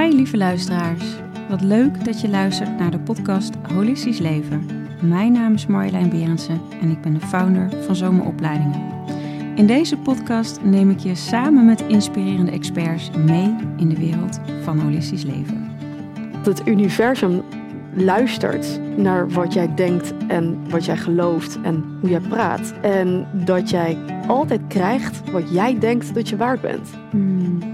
Hi lieve luisteraars. Wat leuk dat je luistert naar de podcast Holistisch Leven. Mijn naam is Marjolein Berendsen en ik ben de founder van Zomeropleidingen. In deze podcast neem ik je samen met inspirerende experts mee in de wereld van holistisch leven. Het universum luistert naar wat jij denkt en wat jij gelooft en hoe jij praat. En dat jij altijd krijgt wat jij denkt dat je waard bent. Hmm.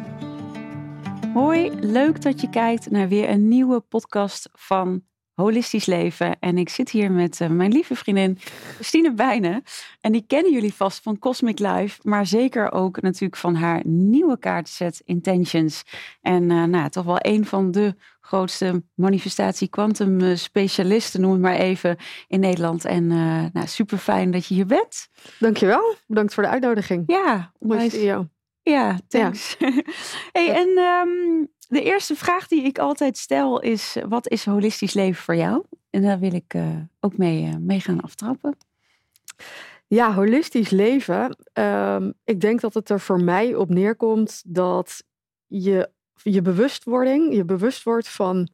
Hoi, leuk dat je kijkt naar weer een nieuwe podcast van Holistisch Leven. En ik zit hier met uh, mijn lieve vriendin Christine Bijnen. En die kennen jullie vast van Cosmic Life, maar zeker ook natuurlijk van haar nieuwe kaartset Intentions. En uh, nou, toch wel een van de grootste manifestatie quantum eh, specialisten, noem het maar even, in Nederland. En uh, nou, super fijn dat je hier bent. Dankjewel. Bedankt voor de uitnodiging. Ja, mooi. Ja, thanks. Ja. hey, en um, de eerste vraag die ik altijd stel is: wat is holistisch leven voor jou? En daar wil ik uh, ook mee, uh, mee gaan aftrappen. Ja, holistisch leven. Um, ik denk dat het er voor mij op neerkomt dat je je bewustwording, je bewust wordt van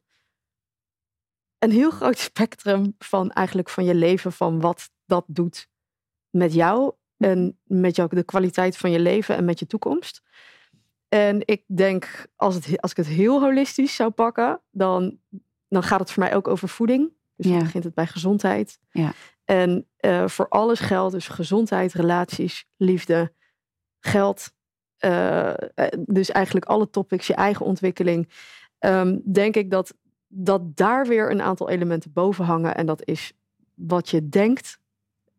een heel groot spectrum van eigenlijk van je leven, van wat dat doet met jou en met jou, de kwaliteit van je leven en met je toekomst. En ik denk, als, het, als ik het heel holistisch zou pakken, dan, dan gaat het voor mij ook over voeding. Dus dan begint het bij gezondheid. Ja. En uh, voor alles geldt dus gezondheid, relaties, liefde, geld. Uh, dus eigenlijk alle topics, je eigen ontwikkeling. Um, denk ik dat, dat daar weer een aantal elementen boven hangen. En dat is wat je denkt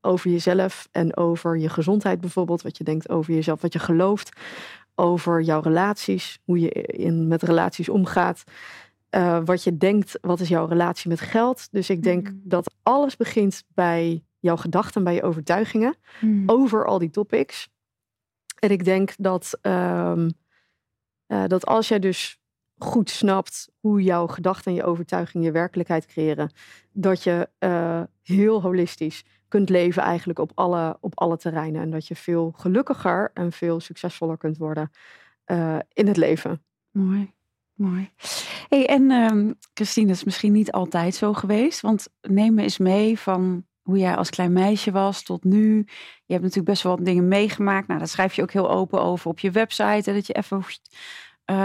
over jezelf en over je gezondheid bijvoorbeeld. Wat je denkt over jezelf, wat je gelooft over jouw relaties, hoe je in, met relaties omgaat. Uh, wat je denkt, wat is jouw relatie met geld? Dus ik denk mm. dat alles begint bij jouw gedachten, bij je overtuigingen mm. over al die topics. En ik denk dat, um, uh, dat als jij dus goed snapt hoe jouw gedachten en je overtuigingen je werkelijkheid creëren, dat je uh, heel holistisch kunt leven eigenlijk op alle, op alle terreinen. En dat je veel gelukkiger en veel succesvoller kunt worden uh, in het leven. Mooi, mooi. Hey, en um, Christine, is misschien niet altijd zo geweest. Want neem me eens mee van hoe jij als klein meisje was tot nu. Je hebt natuurlijk best wel wat dingen meegemaakt. Nou, daar schrijf je ook heel open over op je website. Hè, dat je even uh,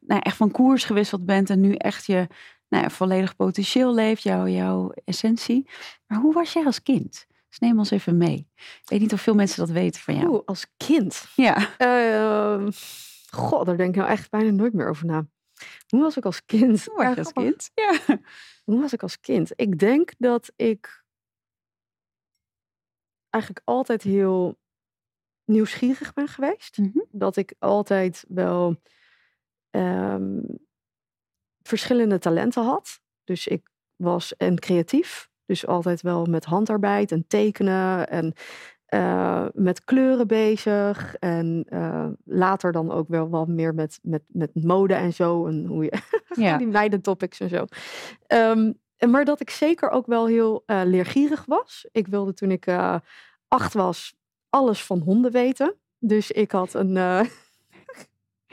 nou, echt van koers gewisseld bent en nu echt je nou ja, volledig potentieel leeft, jouw, jouw essentie. Maar hoe was jij als kind? Dus neem ons even mee. Ik weet niet of veel mensen dat weten van jou. Oeh, als kind? Ja. Uh, God, daar denk ik nou echt bijna nooit meer over na. Hoe was ik als kind? Hoe was je als kind? Ja. Hoe was ik als kind? Ik denk dat ik eigenlijk altijd heel nieuwsgierig ben geweest. Mhm. Dat ik altijd wel um, verschillende talenten had. Dus ik was en creatief. Dus altijd wel met handarbeid en tekenen en uh, met kleuren bezig. En uh, later dan ook wel wat meer met, met, met mode en zo. En hoe je Ja. die meidentopics en zo. Um, maar dat ik zeker ook wel heel uh, leergierig was. Ik wilde toen ik acht was alles van honden weten. Dus ik had een.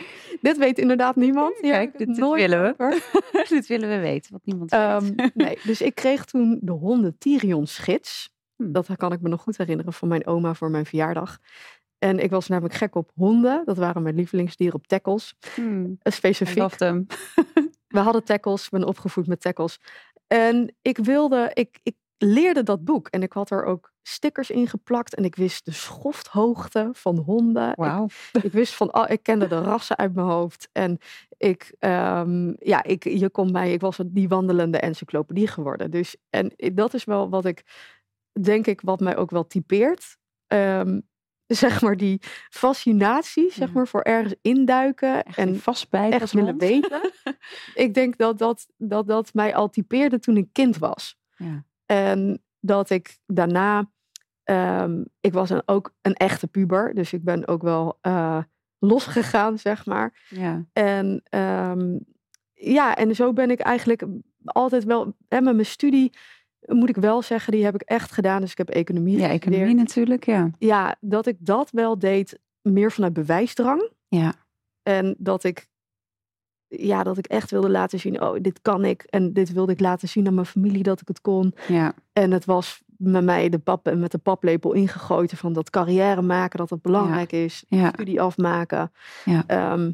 dit weet inderdaad niemand. Ja, Kijk, dit, dit willen we. dit willen we weten, wat niemand um, weet. nee, dus ik kreeg toen de honden Tyrions gids. Hm. Dat kan ik me nog goed herinneren van mijn oma voor mijn verjaardag. En ik was namelijk gek op honden. Dat waren mijn lievelingsdieren op tackles. Hmm. Specifiek. Loved them. We hadden tackles. Ik ben opgevoed met tackles. En ik wilde, ik, ik leerde dat boek. En ik had er ook stickers in geplakt. En ik wist de schofthoogte van honden. Ik, ik, wist van, oh, ik kende de rassen uit mijn hoofd. En ik, um, ja, ik, je kon mij, ik was die wandelende encyclopedie geworden. Dus, en dat is wel wat ik, denk ik, wat mij ook wel typeert. Um, zeg maar die fascinatie, zeg maar, voor ergens induiken echt en vastbijten echt willen weten. ik denk dat dat, dat dat mij al typeerde toen ik kind was. Ja. En dat ik daarna, um, ik was een, ook een echte puber, dus ik ben ook wel uh, losgegaan, zeg maar. Ja. En um, ja, en zo ben ik eigenlijk altijd wel, hè, met mijn studie moet ik wel zeggen, die heb ik echt gedaan. Dus ik heb economie Ja, gestudeerd. economie natuurlijk, ja. Ja, dat ik dat wel deed meer vanuit bewijsdrang. Ja. En dat ik ja, dat ik echt wilde laten zien, oh, dit kan ik. En dit wilde ik laten zien aan mijn familie dat ik het kon. Ja. En het was met mij de pap met de paplepel ingegoten van dat carrière maken, dat het belangrijk is. Ja. Studie afmaken. Ja. Ehm,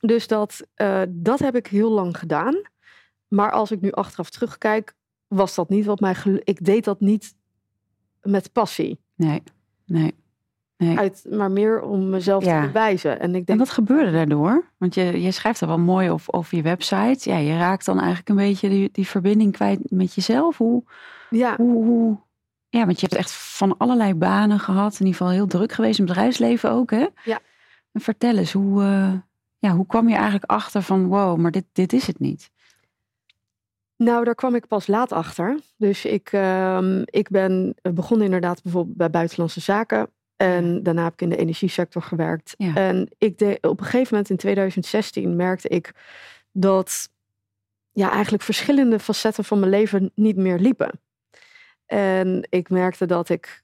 dus dat, eh, dat heb ik heel lang gedaan. Maar als ik nu achteraf terugkijk, was dat niet wat mij Ik deed dat niet met passie. Nee. Nee. Nee. Uit, maar meer om mezelf Ja. te bewijzen. En ik En denk, wat gebeurde daardoor? Want je, je schrijft er wel mooi op, over je website. Ja, je raakt dan eigenlijk een beetje die, die verbinding kwijt met jezelf. Hoe, ja, hoe, hoe... Ja, want je hebt echt van allerlei banen gehad. In ieder geval heel druk geweest in het bedrijfsleven ook, hè? Ja. En vertel eens, hoe, eh, ja, hoe kwam je eigenlijk achter van... wow, maar dit, dit is het niet? Nou, daar kwam ik pas laat achter. Dus ik, ehm, ik ben begonnen inderdaad bijvoorbeeld bij buitenlandse zaken. En daarna heb ik in de energiesector gewerkt. Ja. En ik deed, op een gegeven moment in 2016 merkte ik dat ja, eigenlijk verschillende facetten van mijn leven niet meer liepen. En ik merkte dat ik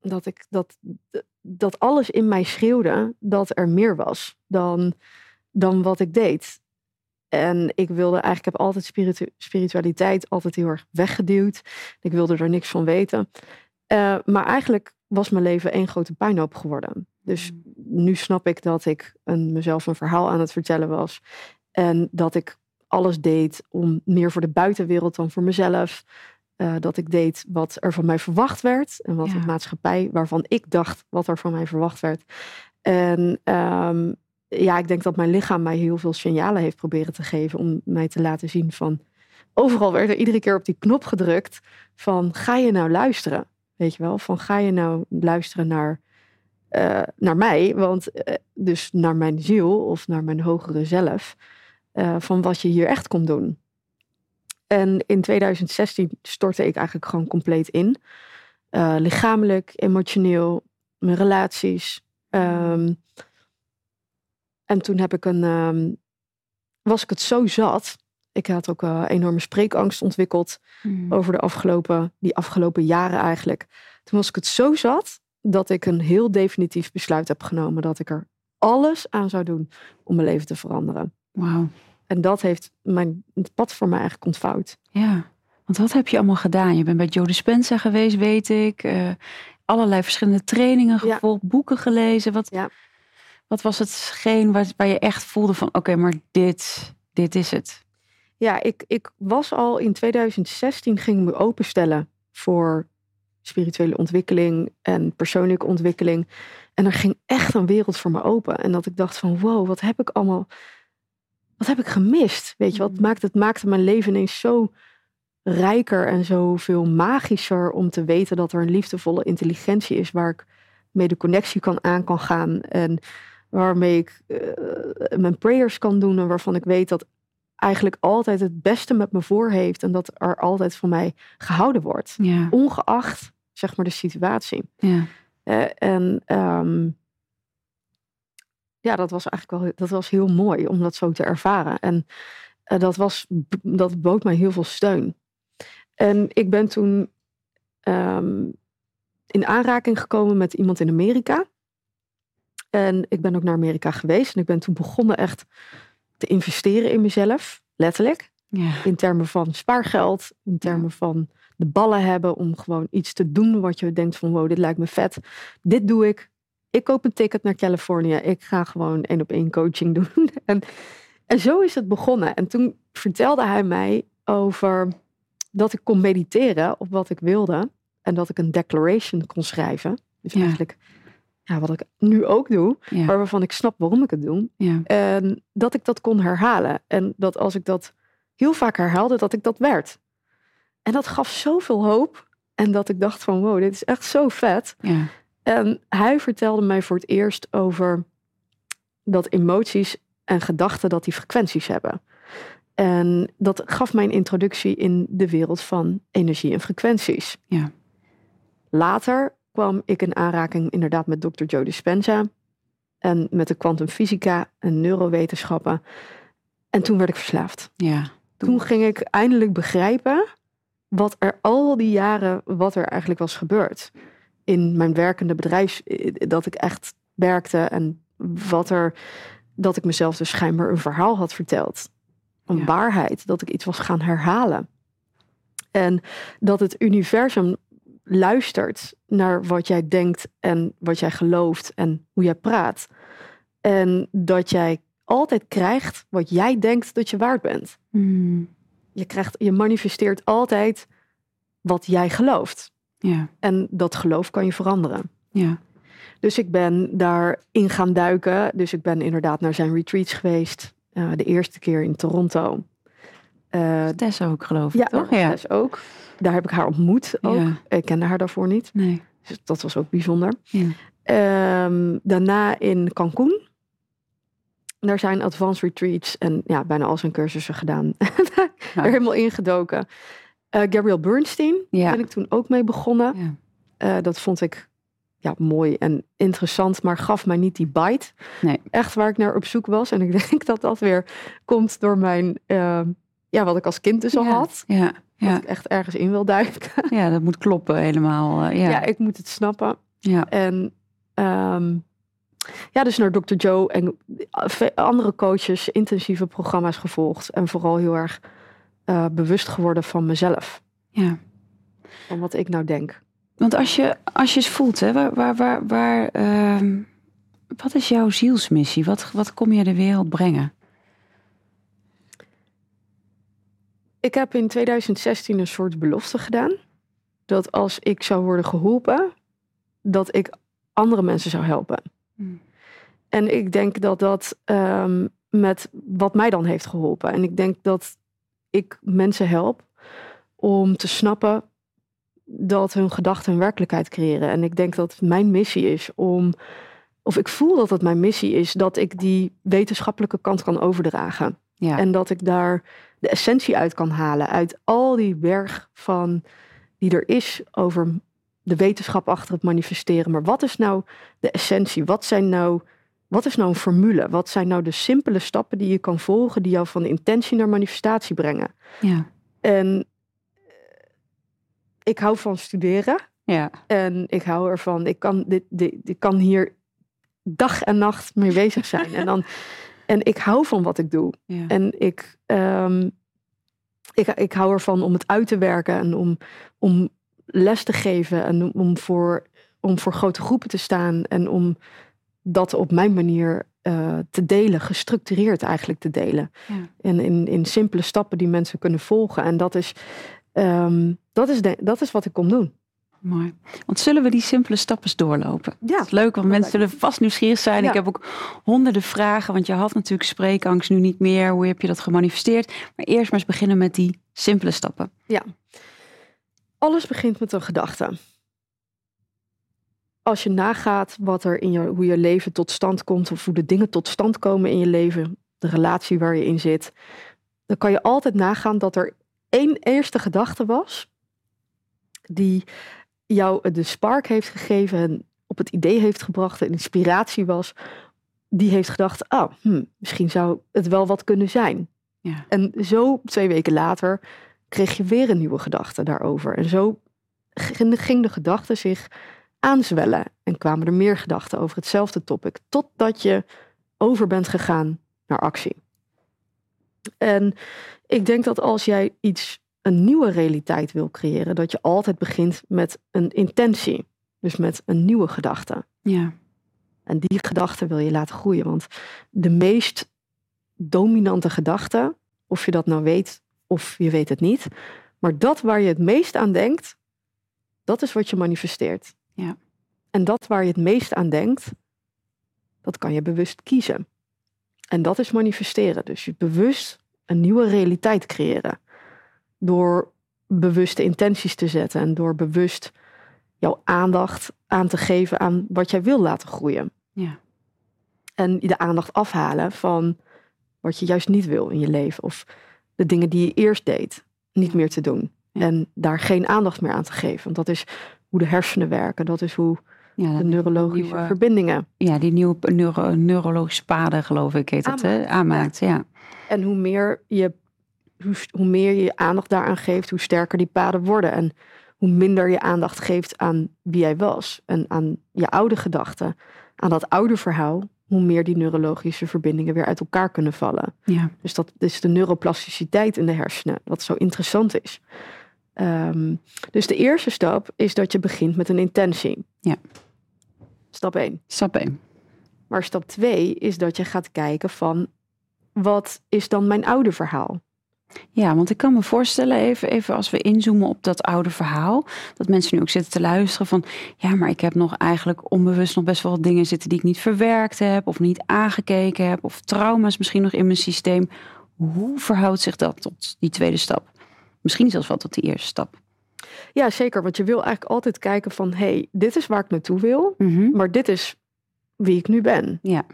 dat ik dat, dat alles in mij schreeuwde dat er meer was dan, dan wat ik deed. En ik wilde eigenlijk, ik heb altijd spiritu- spiritualiteit altijd heel erg weggeduwd. Ik wilde er niks van weten. Eh, maar eigenlijk was mijn leven één grote puinhoop geworden. Dus nu snap ik dat ik een, mezelf een verhaal aan het vertellen was. En dat ik alles deed om meer voor de buitenwereld dan voor mezelf. Eh, dat ik deed wat er van mij verwacht werd. En wat Ja. de maatschappij, waarvan ik dacht wat er van mij verwacht werd. En ehm, ja, ik denk dat mijn lichaam mij heel veel signalen heeft proberen te geven. Om mij te laten zien van... Overal werd er iedere keer op die knop gedrukt van ga je nou luisteren? Weet je wel, van ga je nou luisteren naar, eh, naar mij? Want eh, dus naar mijn ziel of naar mijn hogere zelf. eh, van wat je hier echt komt doen. En in 2016 stortte ik eigenlijk gewoon compleet in. Lichamelijk, emotioneel, mijn relaties. Ehm, en toen heb ik een, ehm, was ik het zo zat. Ik had ook eh, enorme spreekangst ontwikkeld Hmm. over de afgelopen, die afgelopen jaren eigenlijk. Toen was ik het zo zat dat ik een heel definitief besluit heb genomen dat ik er alles aan zou doen om mijn leven te veranderen. Wauw. En dat heeft mijn, het pad voor mij eigenlijk ontvouwd. Ja, want wat heb je allemaal gedaan? Je bent bij Joe Dispenza geweest, weet ik. eh, allerlei verschillende trainingen Ja. gevolgd, boeken gelezen. Wat, Ja. wat was hetgeen waar, waar je echt voelde van... oké, maar dit, dit is het. Ja, ik, ik was al in 2016 ging me openstellen voor spirituele ontwikkeling en persoonlijke ontwikkeling. En er ging echt een wereld voor me open. En dat ik dacht van wow, wat heb ik allemaal, wat heb ik gemist? Weet je, wat Mhm. maakt het maakte mijn leven ineens zo rijker en zoveel magischer om te weten dat er een liefdevolle intelligentie is waar ik mee de connectie kan aan kan gaan en waarmee ik eh, mijn prayers kan doen en waarvan ik weet dat eigenlijk altijd het beste met me voor heeft en dat er altijd van mij gehouden wordt, Ja, ongeacht zeg maar de situatie. ja. En ehm, ja, dat was eigenlijk wel dat was heel mooi om dat zo te ervaren. En eh, dat, was, dat bood mij heel veel steun. En ik ben toen ehm, in aanraking gekomen met iemand in Amerika. En ik ben ook naar Amerika geweest. En ik ben toen begonnen echt te investeren in mezelf, letterlijk. ja. In termen van spaargeld, in termen van de ballen hebben om gewoon iets te doen wat je denkt van wow, dit lijkt me vet. Dit doe ik. Ik koop een ticket naar Californië. Ik ga gewoon één op één coaching doen. En, en zo is het begonnen. En toen vertelde hij mij over dat ik kon mediteren op wat ik wilde. En dat ik een declaration kon schrijven. Dus Ja. eigenlijk ja, wat ik nu ook doe, ja. maar waarvan ik snap waarom ik het doe. ja. En dat ik dat kon herhalen. En dat als ik dat heel vaak herhaalde, dat ik dat werd. En dat gaf zoveel hoop. En dat ik dacht van wow, dit is echt zo vet. ja. En hij vertelde mij voor het eerst over dat emoties en gedachten dat die frequenties hebben. En dat gaf mij een introductie in de wereld van energie en frequenties. Ja. Later kwam ik in aanraking inderdaad met Dr. Joe Dispenza en met de kwantumfysica en neurowetenschappen. En toen werd ik verslaafd. ja. Toen ging ik eindelijk begrijpen wat er al die jaren, wat er eigenlijk was gebeurd. In mijn werkende bedrijf, eh, dat ik echt werkte en wat er dat ik mezelf dus schijnbaar een verhaal had verteld. Een Ja. waarheid, dat ik iets was gaan herhalen. En dat het universum luistert naar wat jij denkt en wat jij gelooft en hoe jij praat. En dat jij altijd krijgt wat jij denkt dat je waard bent. Hmm. Je, krijgt, je manifesteert altijd wat jij gelooft. Ja, En dat geloof kan je veranderen. ja. Dus ik ben daarin gaan duiken. Dus ik ben inderdaad naar zijn retreats geweest. Eh, de eerste keer in Toronto. Eh, Tess ook, geloof ik, ja, toch? Ja. Tess ook. Daar heb ik haar ontmoet ook. Ja. Ik kende haar daarvoor niet. Nee. Dus dat was ook bijzonder. Ja. Ehm, daarna in Cancun. Daar zijn advanced retreats en ja, bijna al zijn cursussen gedaan. Er helemaal ingedoken. Eh Gabrielle Bernstein Ja. ben ik toen ook mee begonnen. Ja. Eh, dat vond ik ja, mooi en interessant, maar gaf mij niet die bite. Nee. Echt waar ik naar op zoek was. En ik denk dat dat weer komt door mijn, eh, ja, wat ik als kind dus al Ja. had. Ja. Dat Ja. ik echt ergens in wil duiken. ja, dat moet kloppen helemaal. eh, Ja. ja. ik moet het snappen. Ja. En ehm, ja, dus naar Dr. Joe en ve- andere coaches, intensieve programma's gevolgd. En vooral heel erg eh, bewust geworden van mezelf. ja. Van wat ik nou denk. Want als je, als je eens voelt, hè, waar, waar, waar, waar, ehm, wat is jouw zielsmissie? Wat, wat kom je de wereld brengen? Ik heb in 2016 een soort belofte gedaan. Dat als ik zou worden geholpen, dat ik andere mensen zou helpen. Hmm. En ik denk dat dat ehm, met wat mij dan heeft geholpen. En ik denk dat ik mensen help om te snappen dat hun gedachten hun werkelijkheid creëren. En ik denk dat het mijn missie is om, of ik voel dat het mijn missie is, dat ik die wetenschappelijke kant kan overdragen. Ja. En dat ik daar de essentie uit kan halen. Uit al die berg van die er is over de wetenschap achter het manifesteren. Maar wat is nou de essentie? Wat zijn nou. Wat is nou een formule? Wat zijn nou de simpele stappen die je kan volgen die jou van intentie naar manifestatie brengen? ja. En eh, ik hou van studeren. Ja. En ik hou ervan, ik kan, dit, dit, ik kan hier dag en nacht mee bezig zijn. en, dan, en ik hou van wat ik doe. Ja. En ik, ehm, ik, ik hou ervan om het uit te werken en om, om les te geven en om voor, om voor grote groepen te staan en om dat op mijn manier eh, te delen, gestructureerd eigenlijk te delen. Ja. En in, in simpele stappen die mensen kunnen volgen. En dat is, ehm, dat is, de, dat is wat ik kom doen. Mooi. Want zullen we die simpele stappen doorlopen? Ja, Dat is leuk, want mensen zullen vast nieuwsgierig zijn. Ja. Ik heb ook honderden vragen, want je had natuurlijk spreekangst nu niet meer. Hoe heb je dat gemanifesteerd? Maar eerst maar eens beginnen met die simpele stappen. alles begint met een gedachte. Als je nagaat wat er in je, hoe je leven tot stand komt, of hoe de dingen tot stand komen in je leven, de relatie waar je in zit, dan kan je altijd nagaan dat er één eerste gedachte was die jou de spark heeft gegeven en op het idee heeft gebracht, een inspiratie was, die heeft gedacht, oh, hm, misschien zou het wel wat kunnen zijn. Ja. En zo twee weken later kreeg je weer een nieuwe gedachte daarover. En zo ging ging de gedachte zich aanzwellen. En kwamen er meer gedachten over hetzelfde topic. Totdat je over bent gegaan naar actie. En ik denk dat als jij iets, een nieuwe realiteit wil creëren, dat je altijd begint met een intentie. Dus met een nieuwe gedachte. Ja. En die gedachte wil je laten groeien. Want de meest dominante gedachte, of je dat nou weet of je weet het niet, maar dat waar je het meest aan denkt, dat is wat je manifesteert. Ja. En dat waar je het meest aan denkt, dat kan je bewust kiezen. En dat is manifesteren. Dus je bewust een nieuwe realiteit creëren. Door bewuste intenties te zetten en door bewust jouw aandacht aan te geven aan wat jij wil laten groeien. Ja. En de aandacht afhalen van wat je juist niet wil in je leven. Of de dingen die je eerst deed, niet meer te doen. Ja. En daar geen aandacht meer aan te geven. Want dat is hoe de hersenen werken. Dat is hoe Ja, de neurologische nieuwe- verbindingen. ja, die nieuwe neuro, neurologische paden, geloof ik, heet dat, hè? Aanmaakt, Aanmaakt, ja. En hoe meer je, hoe, meer je je aandacht daaraan geeft, hoe sterker die paden worden. En hoe minder je aandacht geeft aan wie jij was. En aan je oude gedachten. Aan dat oude verhaal. hoe meer die neurologische verbindingen weer uit elkaar kunnen vallen. Ja. Dus dat is de neuroplasticiteit in de hersenen, wat zo interessant is. Ehm, dus de eerste stap is dat je begint met een intentie. Ja. Stap 1. Stap 1. Maar stap 2 is dat je gaat kijken van wat is dan mijn oude verhaal? Ja, want ik kan me voorstellen, even, even als we inzoomen op dat oude verhaal, dat mensen nu ook zitten te luisteren van, ja, maar ik heb nog eigenlijk onbewust nog best wel wat dingen zitten die ik niet verwerkt heb of niet aangekeken heb of trauma's misschien nog in mijn systeem. Hoe verhoudt zich dat tot die tweede stap? Misschien zelfs wel tot die eerste stap. Ja, zeker. Want je wil eigenlijk altijd kijken van, hé, hey, dit is waar ik naartoe wil, Mhm. maar dit is wie ik nu ben. Ja,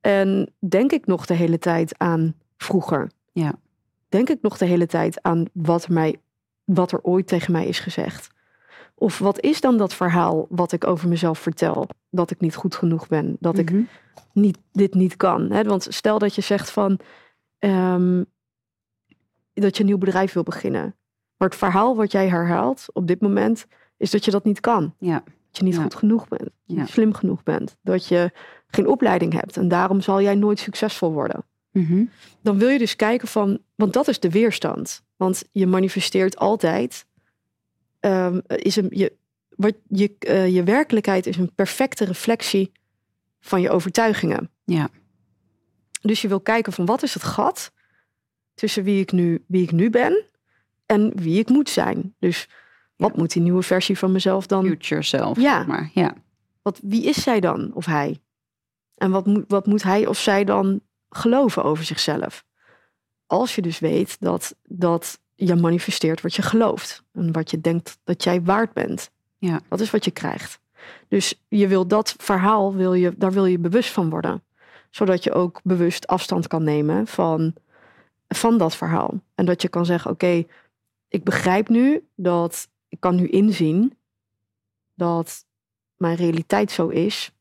En denk ik nog de hele tijd aan vroeger? Ja. Denk ik nog de hele tijd aan wat, mij, wat er ooit tegen mij is gezegd? Of wat is dan dat verhaal wat ik over mezelf vertel? Dat ik niet goed genoeg ben, dat ik Mhm. niet, dit niet kan. Hè? Want stel dat je zegt van ehm, dat je een nieuw bedrijf wil beginnen. Maar het verhaal wat jij herhaalt op dit moment is dat je dat niet kan. Ja. Dat je niet Ja. goed genoeg bent. Ja. slim genoeg bent. Dat je geen opleiding hebt. En daarom zal jij nooit succesvol worden. Mhm. Dan wil je dus kijken van, want dat is de weerstand. Want je manifesteert altijd. ehm, is een, je, wat je, eh, je werkelijkheid is een perfecte reflectie van je overtuigingen. Ja. Dus je wil kijken van wat is het gat tussen wie ik nu, wie ik nu ben en wie ik moet zijn. Dus wat moet die nieuwe versie van mezelf dan? Future self. Ja. zeg Maar ja. Wat, wie is zij dan of hij? En wat moet, wat moet hij of zij dan geloven over zichzelf? Als je dus weet dat, dat je manifesteert wat je gelooft en wat je denkt dat jij waard bent. Ja. Dat is wat je krijgt. Dus je wil dat verhaal, wil je, daar wil je bewust van worden. Zodat je ook bewust afstand kan nemen van, van dat verhaal. En dat je kan zeggen, oké, ik begrijp nu dat, ik kan nu inzien dat mijn realiteit zo is,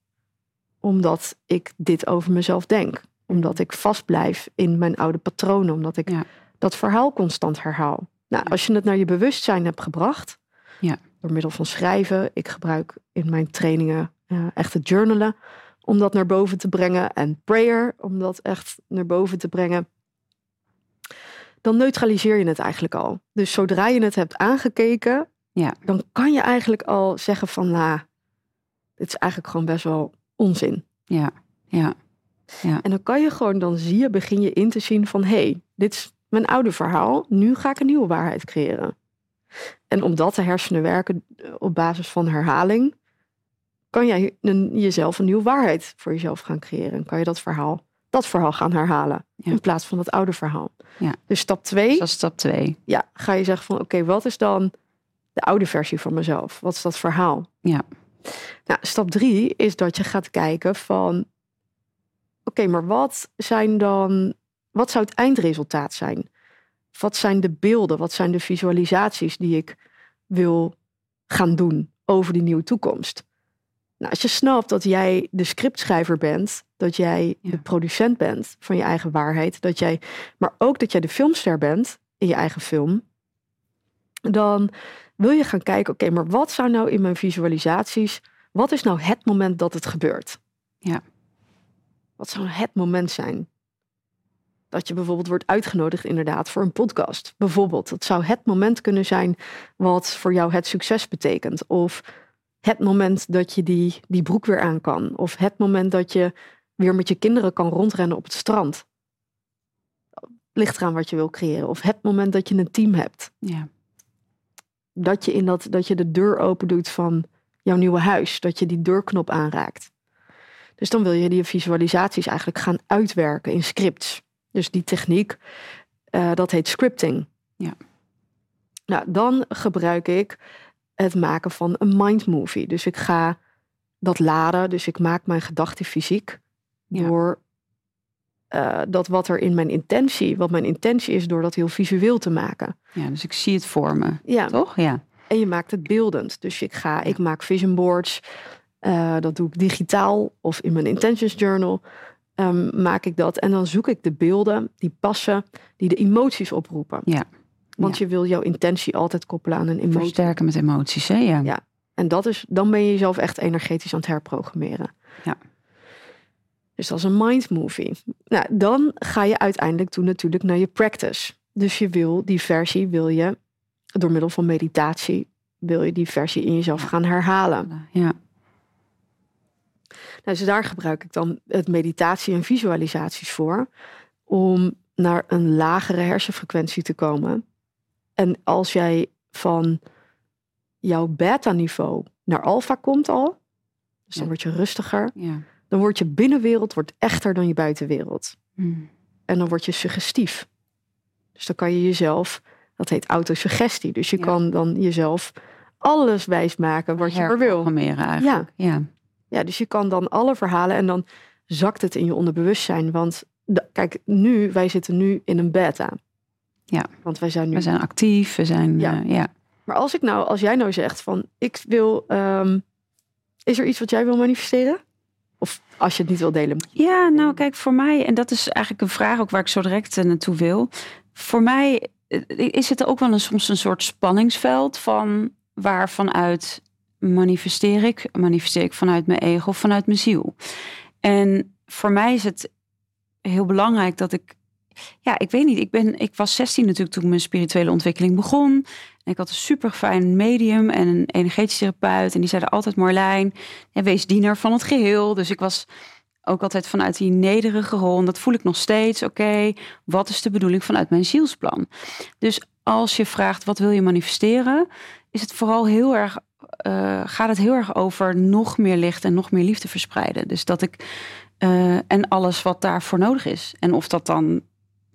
omdat ik dit over mezelf denk. Omdat ik vastblijf in mijn oude patronen, omdat ik Ja. dat verhaal constant herhaal. Nou, als je het naar je bewustzijn hebt gebracht, Ja. door middel van schrijven, ik gebruik in mijn trainingen eh, echt het journalen, om dat naar boven te brengen, en prayer, om dat echt naar boven te brengen, dan neutraliseer je het eigenlijk al. Dus zodra je het hebt aangekeken, Ja. dan kan je eigenlijk al zeggen van, nou, dit is eigenlijk gewoon best wel onzin. Ja. Ja. En dan kan je gewoon, dan zie je, begin je in te zien van, hé, hey, dit is mijn oude verhaal, nu ga ik een nieuwe waarheid creëren. En omdat de hersenen werken eh, op basis van herhaling, kan jij een, jezelf een nieuwe waarheid voor jezelf gaan creëren. En kan je dat verhaal, dat verhaal gaan herhalen, Ja. in plaats van het oude verhaal. Ja. Dus stap twee, Dus dat is stap 2. ja, ga je zeggen van, oké, wat is dan de oude versie van mezelf? Wat is dat verhaal? Ja. Nou, stap drie is dat je gaat kijken van, oké, maar wat zijn dan, wat zou het eindresultaat zijn? Wat zijn de beelden, wat zijn de visualisaties die ik wil gaan doen over die nieuwe toekomst? Nou, als je snapt dat jij de scriptschrijver bent, dat jij Ja. de producent bent van je eigen waarheid, dat jij, maar ook dat jij de filmster bent in je eigen film, dan wil je gaan kijken, oké, maar wat zou nou in mijn visualisaties, wat is nou het moment dat het gebeurt? Ja. Wat zou het moment zijn? Dat je bijvoorbeeld wordt uitgenodigd inderdaad voor een podcast. Bijvoorbeeld, dat zou het moment kunnen zijn wat voor jou het succes betekent. Of het moment dat je die, die broek weer aan kan. Of het moment dat je weer met je kinderen kan rondrennen op het strand. Ligt eraan wat je wil creëren. Of het moment dat je een team hebt Ja. dat je, in dat, dat je de deur open doet van jouw nieuwe huis. Dat je die deurknop aanraakt. Dus dan wil je die visualisaties eigenlijk gaan uitwerken in scripts. Dus die techniek, eh, dat heet scripting. Ja. Nou, dan gebruik ik het maken van een mind movie. Dus ik ga dat laden. Dus ik maak mijn gedachten fysiek. Ja. Door eh, dat wat er in mijn intentie, wat mijn intentie is, door dat heel visueel te maken. ja, dus ik zie het voor me. Ja, Toch? Ja. en je maakt het beeldend. Dus ik ga, ik maak vision boards. Eh, dat doe ik digitaal of in mijn intentions journal. ehm, maak ik dat. En dan zoek ik de beelden die passen, die de emoties oproepen. Ja. Want je wil jouw intentie altijd koppelen aan een emotie. Versterken met emoties, hè? Ja. Ja. En dat is, dan ben je jezelf echt energetisch aan het herprogrammeren. Ja. Dus dat is een mind movie. Nou, dan ga je uiteindelijk toe natuurlijk naar je practice. Dus je wil die versie, wil je door middel van meditatie, wil je die versie in jezelf gaan herhalen. Ja. Nou, dus daar gebruik ik dan het meditatie en visualisaties voor. Om naar een lagere hersenfrequentie te komen. En als jij van jouw beta-niveau naar alfa komt al, dus dan Ja. word je rustiger, Ja. dan wordt je binnenwereld wordt echter dan je buitenwereld. Mm. En dan word je suggestief. Dus dan kan je jezelf, dat heet autosuggestie. Dus je Ja. kan dan jezelf alles wijsmaken wat je maar wil. Eigenlijk. Ja. Ja, dus je kan dan alle verhalen en dan zakt het in je onderbewustzijn. Want kijk, nu, wij zitten nu in een beta. Ja. Want wij zijn nu. We zijn actief, we zijn... Ja. Ja. ja. Maar als ik nou, als jij nou zegt van ik wil. ehm, is er iets wat jij wil manifesteren? Of als je het niet wil delen. Ja, nou kijk, voor mij, en dat is eigenlijk een vraag ook waar ik zo direct eh, naartoe wil. Voor mij eh, is het ook wel een, soms een soort spanningsveld van waarvanuit manifesteer ik. Manifesteer ik vanuit mijn ego of vanuit mijn ziel. En voor mij is het heel belangrijk dat ik, ja, ik weet niet, ik, ben, ik was 16 natuurlijk toen mijn spirituele ontwikkeling begon. Ik had een super fijn medium en een energetisch therapeut. En die zeiden altijd Marlijn, en wees diener van het geheel. Dus ik was ook altijd vanuit die nederige rol. En dat voel ik nog steeds. Oké, wat is de bedoeling vanuit mijn zielsplan? Dus als je vraagt wat wil je manifesteren, is het vooral heel erg. eh, gaat het heel erg over nog meer licht en nog meer liefde verspreiden. Dus dat ik. eh, en alles wat daarvoor nodig is. En of dat dan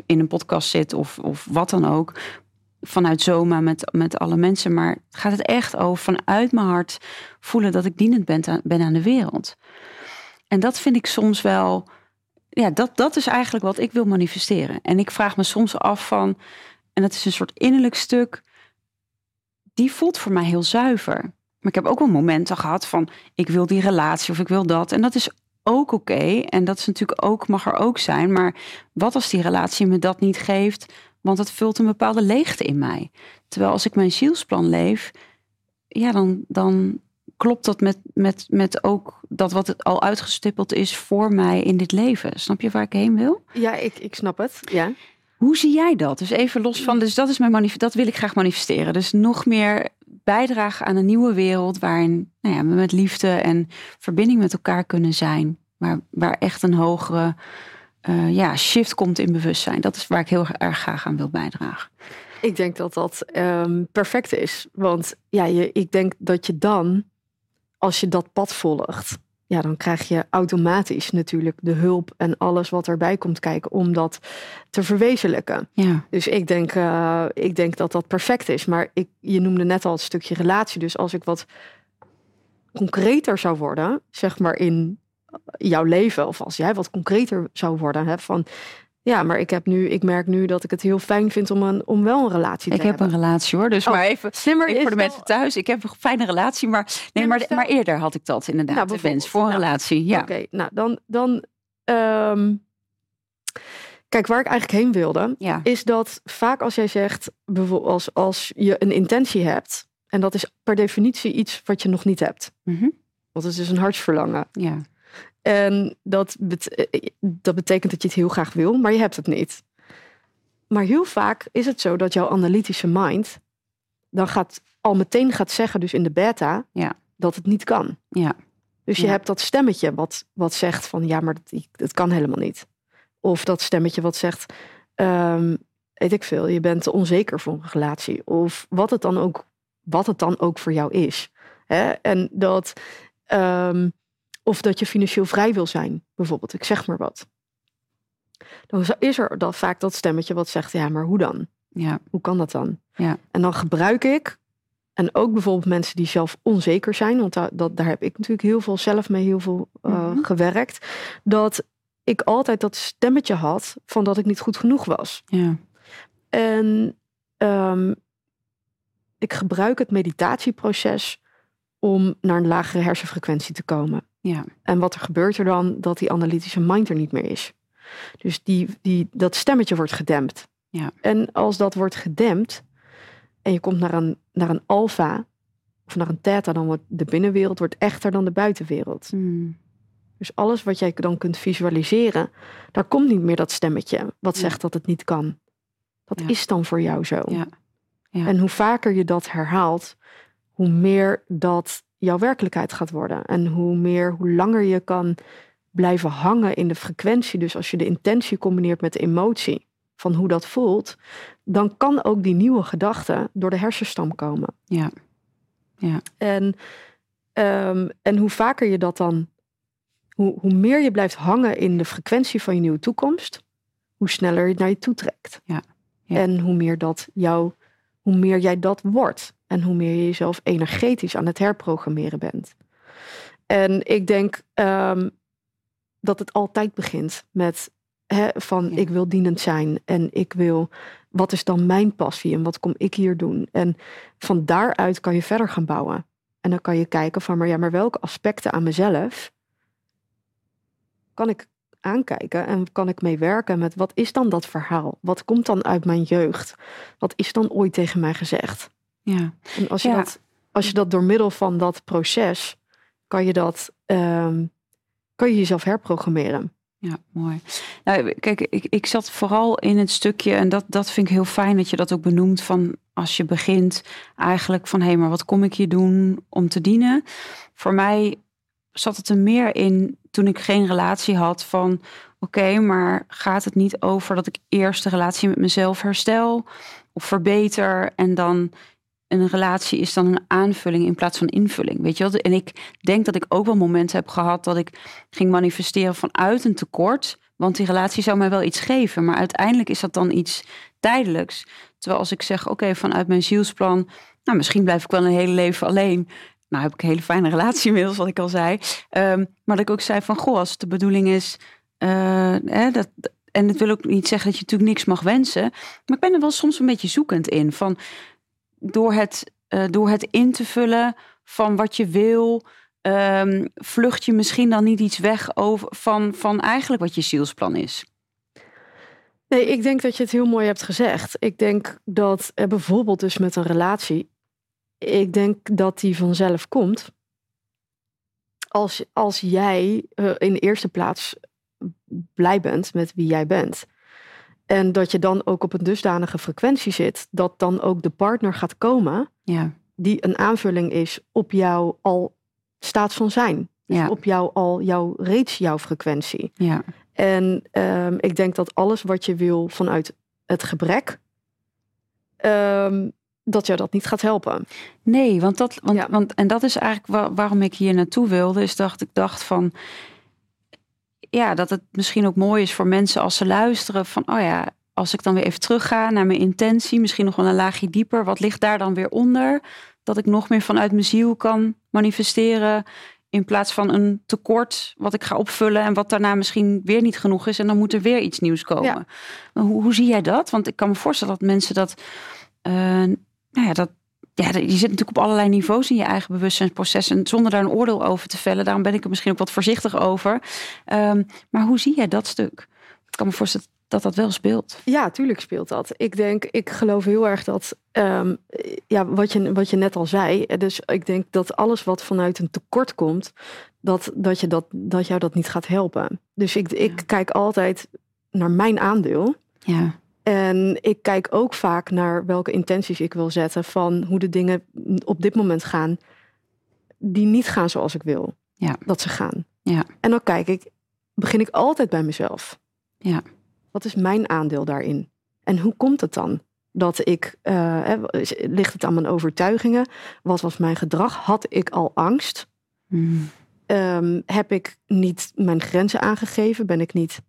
in een podcast zit of, of wat dan ook. Vanuit Zoma met, met alle mensen. Maar gaat het echt over vanuit mijn hart voelen dat ik dienend ben, aan- ben aan de wereld. En dat vind ik soms wel. Ja, dat, dat is eigenlijk wat ik wil manifesteren. En ik vraag me soms af van. En dat is een soort innerlijk stuk. Die voelt voor mij heel zuiver. Maar ik heb ook wel momenten gehad van. Ik wil die relatie of ik wil dat. En dat is ook oké. En dat is natuurlijk ook, mag er ook zijn. Maar wat als die relatie me dat niet geeft? Want het vult een bepaalde leegte in mij. Terwijl als ik mijn zielsplan leef. Ja, dan, dan klopt dat met, met, met ook dat wat het al uitgestippeld is voor mij in dit leven. Snap je waar ik heen wil? Ja, ik, ik snap het. Ja. Hoe zie jij dat? Dus even los van, dus dat is mijn dat wil ik graag manifesteren. Dus nog meer bijdragen aan een nieuwe wereld waarin nou ja, we met liefde en verbinding met elkaar kunnen zijn. Waar, waar echt een hogere eh, ja, shift komt in bewustzijn. Dat is waar ik heel erg graag aan wil bijdragen. Ik denk dat dat ehm, perfect is. Want ja, je, ik denk dat je dan, als je dat pad volgt, ja, dan krijg je automatisch natuurlijk de hulp en alles wat erbij komt kijken om dat te verwezenlijken. Ja, Dus ik denk, eh, ik denk dat dat perfect is. Maar ik, je noemde net al het stukje relatie. Dus als ik wat concreter zou worden, zeg maar in jouw leven, of als jij wat concreter zou worden, hè, van ja, maar ik heb nu, ik merk nu dat ik het heel fijn vind om, een, om wel een relatie te ik heb hebben. een relatie hoor. Dus Oh, maar even, even voor de mensen thuis. Ik heb een fijne relatie, maar, nee, maar maar, stel- maar eerder had ik dat inderdaad. Nou, de wens voor een Nou, relatie. Ja. Oké, nou dan, dan ehm, kijk waar ik eigenlijk heen wilde, Ja. is dat vaak als jij zegt, bijvoorbeeld als, als je een intentie hebt, en dat is per definitie iets wat je nog niet hebt. Mhm. Want het is een hartsverlangen. ja. En dat, bet- eh, dat betekent dat je het heel graag wil, maar je hebt het niet. Maar heel vaak is het zo dat jouw analytische mind dan gaat al meteen gaat zeggen, dus in de beta, Ja. dat het niet kan. Ja. Dus je Ja. hebt dat stemmetje wat, wat zegt van ja, maar dat, dat kan helemaal niet. Of dat stemmetje wat zegt, ehm, weet ik veel, je bent te onzeker voor een relatie. Of wat het dan ook, wat het dan ook voor jou is. Hè? En dat, ehm, of dat je financieel vrij wil zijn, bijvoorbeeld. Ik zeg maar wat. Dan is er dan vaak dat stemmetje wat zegt, ja, maar hoe dan? Ja. Hoe kan dat dan? Ja. En dan gebruik ik, en ook bijvoorbeeld mensen die zelf onzeker zijn, want daar, dat, daar heb ik natuurlijk heel veel zelf mee heel veel eh, Mhm. gewerkt, dat ik altijd dat stemmetje had van dat ik niet goed genoeg was. Ja. En ehm, ik gebruik het meditatieproces om naar een lagere hersenfrequentie te komen. Ja. En wat er gebeurt er dan? Dat die analytische mind er niet meer is. Dus die, die, dat stemmetje wordt gedempt. Ja. En als dat wordt gedempt en je komt naar een, naar een alfa of naar een theta, dan wordt de binnenwereld wordt echter dan de buitenwereld. Hmm. Dus alles wat jij dan kunt visualiseren, daar komt niet meer dat stemmetje wat Ja. zegt dat het niet kan. Dat Ja. is dan voor jou zo. Ja. Ja. En hoe vaker je dat herhaalt, hoe meer dat jouw werkelijkheid gaat worden. En hoe meer, hoe langer je kan blijven hangen in de frequentie. Dus als je de intentie combineert met de emotie van hoe dat voelt, dan kan ook die nieuwe gedachte door de hersenstam komen. Ja. Ja. En, ehm, en hoe vaker je dat dan, hoe, hoe meer je blijft hangen in de frequentie van je nieuwe toekomst, hoe sneller je het naar je toe trekt. Ja. Ja. En hoe meer dat jou, hoe meer jij dat wordt. En hoe meer je jezelf energetisch aan het herprogrammeren bent. En ik denk ehm, dat het altijd begint met hè, van Ja. ik wil dienend zijn en ik wil, wat is dan mijn passie en wat kom ik hier doen? En van daaruit kan je verder gaan bouwen. En dan kan je kijken van, maar ja, maar welke aspecten aan mezelf kan ik aankijken en kan ik mee werken met wat is dan dat verhaal? Wat komt dan uit mijn jeugd? Wat is dan ooit tegen mij gezegd? Ja. En als je, Ja. dat, als je dat door middel van dat proces, kan je dat, ehm, kan je jezelf herprogrammeren. Ja, mooi. Nou, kijk, ik, ik zat vooral in het stukje, en dat, dat vind ik heel fijn dat je dat ook benoemt, van als je begint eigenlijk van, hé, hey, maar wat kom ik hier doen om te dienen? Voor mij zat het er meer in toen ik geen relatie had van, oké, maar gaat het niet over dat ik eerst de relatie met mezelf herstel of verbeter en dan een relatie is dan een aanvulling in plaats van invulling, weet je wel? En ik denk dat ik ook wel momenten heb gehad dat ik ging manifesteren vanuit een tekort. Want die relatie zou mij wel iets geven. Maar uiteindelijk is dat dan iets tijdelijks. Terwijl als ik zeg, oké, vanuit mijn zielsplan... Nou, misschien blijf ik wel een hele leven alleen. Nou, heb ik een hele fijne relatie inmiddels, wat ik al zei. Ehm, maar dat ik ook zei van, goh, als het de bedoeling is... eh, hè, dat, en dat wil ook niet zeggen dat je natuurlijk niks mag wensen. Maar ik ben er wel soms een beetje zoekend in. Van, door, het, eh, door het in te vullen van wat je wil... Ehm, vlucht je misschien dan niet iets weg over van, van eigenlijk wat je zielsplan is? Nee, ik denk dat je het heel mooi hebt gezegd. Ik denk dat eh, bijvoorbeeld dus met een relatie, ik denk dat die vanzelf komt. Als, als jij eh, in de eerste plaats blij bent met wie jij bent. En dat je dan ook op een dusdanige frequentie zit, dat dan ook de partner gaat komen Ja, die een aanvulling is op jouw al staat van zijn. Dus Ja. op jou al jouw reeds jouw frequentie. ja, En ehm, ik denk dat alles wat je wil vanuit het gebrek, ehm, dat jou dat niet gaat helpen. Nee, want dat, want, Ja. want, en dat is eigenlijk wa- waarom ik hier naartoe wilde. Is dat ik dacht van, ja, dat het misschien ook mooi is voor mensen als ze luisteren van, oh ja, als ik dan weer even terugga naar mijn intentie, misschien nog wel een laagje dieper, wat ligt daar dan weer onder? Dat ik nog meer vanuit mijn ziel kan manifesteren. In plaats van een tekort wat ik ga opvullen en wat daarna misschien weer niet genoeg is. En dan moet er weer iets nieuws komen. Ja. Hoe, hoe zie jij dat? Want ik kan me voorstellen dat mensen dat. eh, nou ja, dat. Ja, je zit natuurlijk op allerlei niveaus in je eigen bewustzijnsproces. En zonder daar een oordeel over te vellen. Daarom ben ik er misschien ook wat voorzichtig over. Ehm, maar hoe zie jij dat stuk? Ik kan me voorstellen dat dat wel speelt. Ja, tuurlijk speelt dat. Ik denk, ik geloof heel erg dat, ehm, ja, wat je, wat je net al zei. eh, Dus ik denk dat alles wat vanuit een tekort komt, dat, dat, je dat, dat jou dat niet gaat helpen. Dus ik, ik Ja. kijk altijd naar mijn aandeel. Ja, En ik kijk ook vaak naar welke intenties ik wil zetten van hoe de dingen op dit moment gaan, die niet gaan zoals ik wil Ja. dat ze gaan. Ja. En dan kijk ik, begin ik altijd bij mezelf. Ja. Wat is mijn aandeel daarin? En hoe komt het dan? Dat ik, eh, ligt het aan mijn overtuigingen? Wat was mijn gedrag? Had ik al angst? Mm, Ehm, heb ik niet mijn grenzen aangegeven? Ben ik niet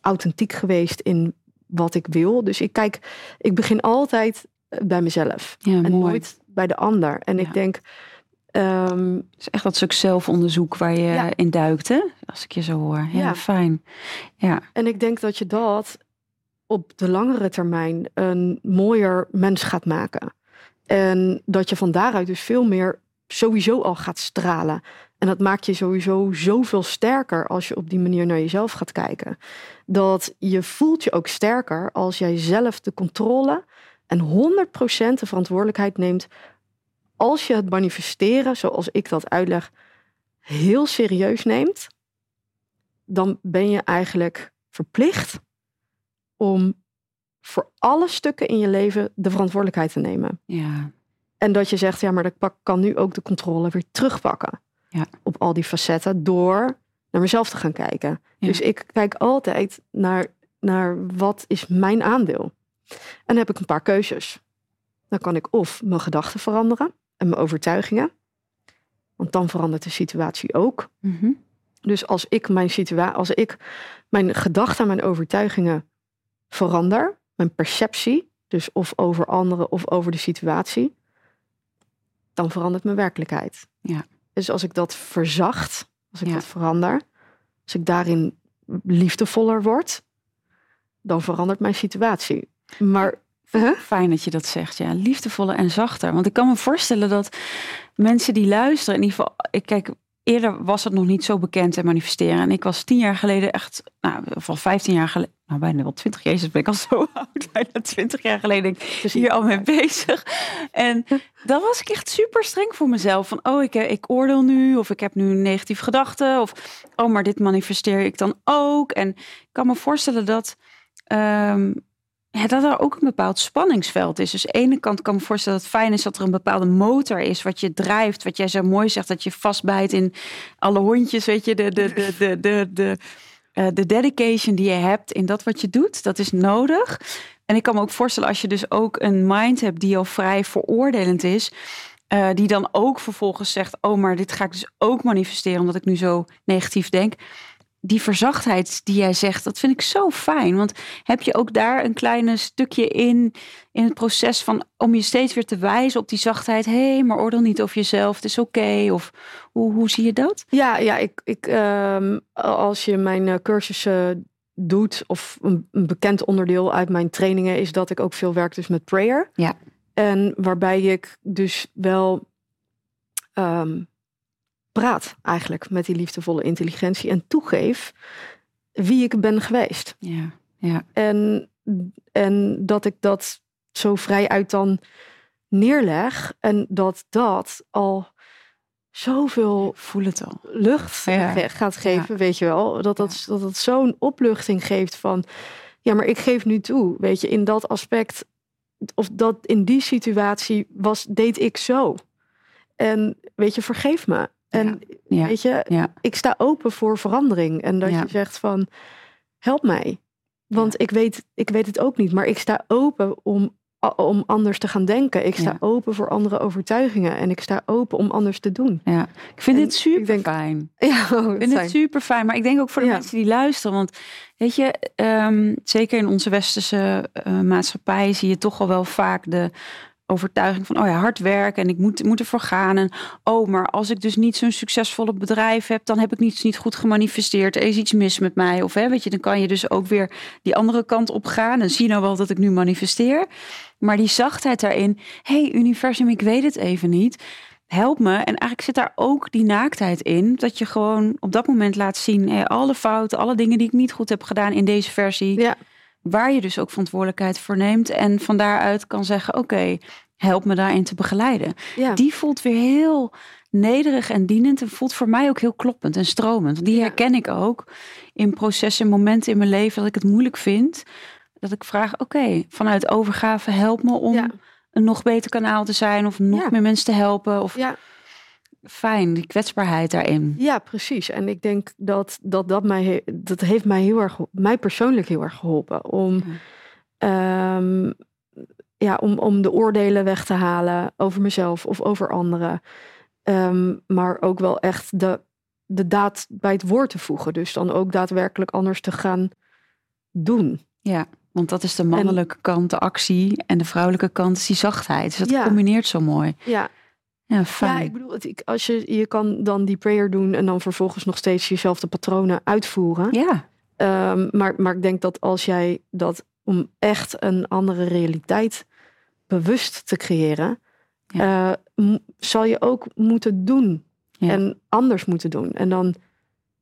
authentiek geweest in wat ik wil? Dus ik kijk, ik begin altijd eh, bij mezelf ja en mooi. nooit bij de ander. En Ja. ik denk, ehm, Het is echt dat stuk zelfonderzoek waar je Ja. in duikt, hè? Als ik je zo hoor. Ja. fijn. Ja, en ik denk dat je dat op de langere termijn een mooier mens gaat maken. En dat je van daaruit dus veel meer sowieso al gaat stralen. En dat maakt je sowieso zoveel sterker als je op die manier naar jezelf gaat kijken. Dat je voelt je ook sterker als jij zelf de controle en 100% de verantwoordelijkheid neemt. Als je het manifesteren, zoals ik dat uitleg, heel serieus neemt. dan ben je eigenlijk verplicht om voor alle stukken in je leven de verantwoordelijkheid te nemen. Ja. En dat je zegt, ja, maar ik kan nu ook de controle weer terugpakken. Ja. Op al die facetten door naar mezelf te gaan kijken. Dus ik kijk altijd naar, naar wat is mijn aandeel. En dan heb ik een paar keuzes. Dan kan ik of mijn gedachten veranderen en mijn overtuigingen. Want dan verandert de situatie ook. Mhm. Dus als ik mijn situatie, als ik mijn gedachten en mijn overtuigingen verander, mijn perceptie, dus of over anderen of over de situatie, dan verandert mijn werkelijkheid. Ja. Dus als ik dat verzacht, als ik Ja. dat verander, als ik daarin liefdevoller word, dan verandert mijn situatie. Maar Huh? Fijn dat je dat zegt, ja. Liefdevoller en zachter. Want ik kan me voorstellen dat mensen die luisteren, in ieder geval, ik kijk, eerder was het nog niet zo bekend en manifesteren. En ik was tien jaar geleden echt, nou, of al vijftien jaar geleden, nou bijna wel twintig, jezus ben ik al zo oud, bijna twintig jaar geleden ik hier al mee bezig. En dan was ik echt super streng voor mezelf. Van, oh, ik, ik oordeel nu, of ik heb nu een negatieve gedachte, of, oh, maar dit manifesteer ik dan ook. En ik kan me voorstellen dat, ehm, ja, dat er ook een bepaald spanningsveld is. Dus de ene kant kan ik me voorstellen dat het fijn is dat er een bepaalde motor is wat je drijft. Wat jij zo mooi zegt, dat je vastbijt in alle hondjes, weet je, de, de, de, de, de, de, eh, de dedication die je hebt in dat wat je doet, dat is nodig. En ik kan me ook voorstellen als je dus ook een mind hebt die al vrij veroordelend is. eh, die dan ook vervolgens zegt: Oh, maar dit ga ik dus ook manifesteren omdat ik nu zo negatief denk die verzachtheid die jij zegt, dat vind ik zo fijn. Want heb je ook daar een kleine stukje in, in het proces van om je steeds weer te wijzen op die zachtheid. Hé, hey, maar oordeel niet over jezelf, het is oké. Of hoe, hoe zie je dat? Ja, ja ik, ik, ehm, als je mijn uh, cursussen doet, of een, een, bekend onderdeel uit mijn trainingen, is dat ik ook veel werk dus met prayer. Ja. En waarbij ik dus wel um, praat eigenlijk met die liefdevolle intelligentie en toegeef wie ik ben geweest. Ja, ja. En, en dat ik dat zo vrij uit dan neerleg en dat dat al zoveel voel het al. lucht ja. gaat geven, ja. weet je wel. Dat dat, dat, dat zo'n opluchting geeft van, ja, maar ik geef nu toe, weet je, in dat aspect, of dat in die situatie was, deed ik zo. En weet je, vergeef me. En ja. weet je, ja. ik sta open voor verandering. En dat je zegt van, help mij. Want ik, weet, ik weet het ook niet. Maar ik sta open om, om anders te gaan denken. Ik sta open voor andere overtuigingen. En ik sta open om anders te doen. Ja. Ik vind en dit super denk, fijn. Ja, oh, ik vind het super fijn. Maar ik denk ook voor de mensen die luisteren. Want weet je, um, zeker in onze westerse uh, maatschappij zie je toch al wel vaak de overtuiging van, oh ja, hard werken en ik moet, moet ervoor gaan. En oh, maar als ik dus niet zo'n succesvolle bedrijf heb, dan heb ik niets niet goed gemanifesteerd. Er is iets mis met mij. Of hè, weet je, dan kan je dus ook weer die andere kant op gaan. En zie nou wel dat ik nu manifesteer. Maar die zachtheid daarin, hey, universum, ik weet het even niet. Help me. En eigenlijk zit daar ook die naaktheid in. Dat je gewoon op dat moment laat zien, alle fouten, alle dingen die ik niet goed heb gedaan in deze versie. Ja waar je dus ook verantwoordelijkheid voor neemt. En van daaruit kan zeggen: Oké, help me daarin te begeleiden. Ja. Die voelt weer heel nederig en dienend. En voelt voor mij ook heel kloppend en stromend. Die herken ik ook in processen, momenten in mijn leven dat ik het moeilijk vind. Dat ik vraag: Oké, vanuit overgave, help me om ja. een nog beter kanaal te zijn. Of nog meer mensen te helpen. Of Ja. Fijn, die kwetsbaarheid daarin. Ja, precies. En ik denk dat dat, dat mij, dat heeft mij heel erg, mij persoonlijk heel erg geholpen. Om, ehm, ja, om, om de oordelen weg te halen over mezelf of over anderen. Ehm, maar ook wel echt de, de daad bij het woord te voegen. Dus dan ook daadwerkelijk anders te gaan doen. Ja, want dat is de mannelijke kant, de actie. En de vrouwelijke kant is die zachtheid. Dus dat Ja. combineert zo mooi. Ja, Ja, fijn. ja ik bedoel, als je, je kan dan die prayer doen en dan vervolgens nog steeds jezelf de patronen uitvoeren. Ja, Ehm, maar, maar ik denk dat als jij dat om echt een andere realiteit bewust te creëren, eh, zal je ook moeten doen Ja. en anders moeten doen. En dan,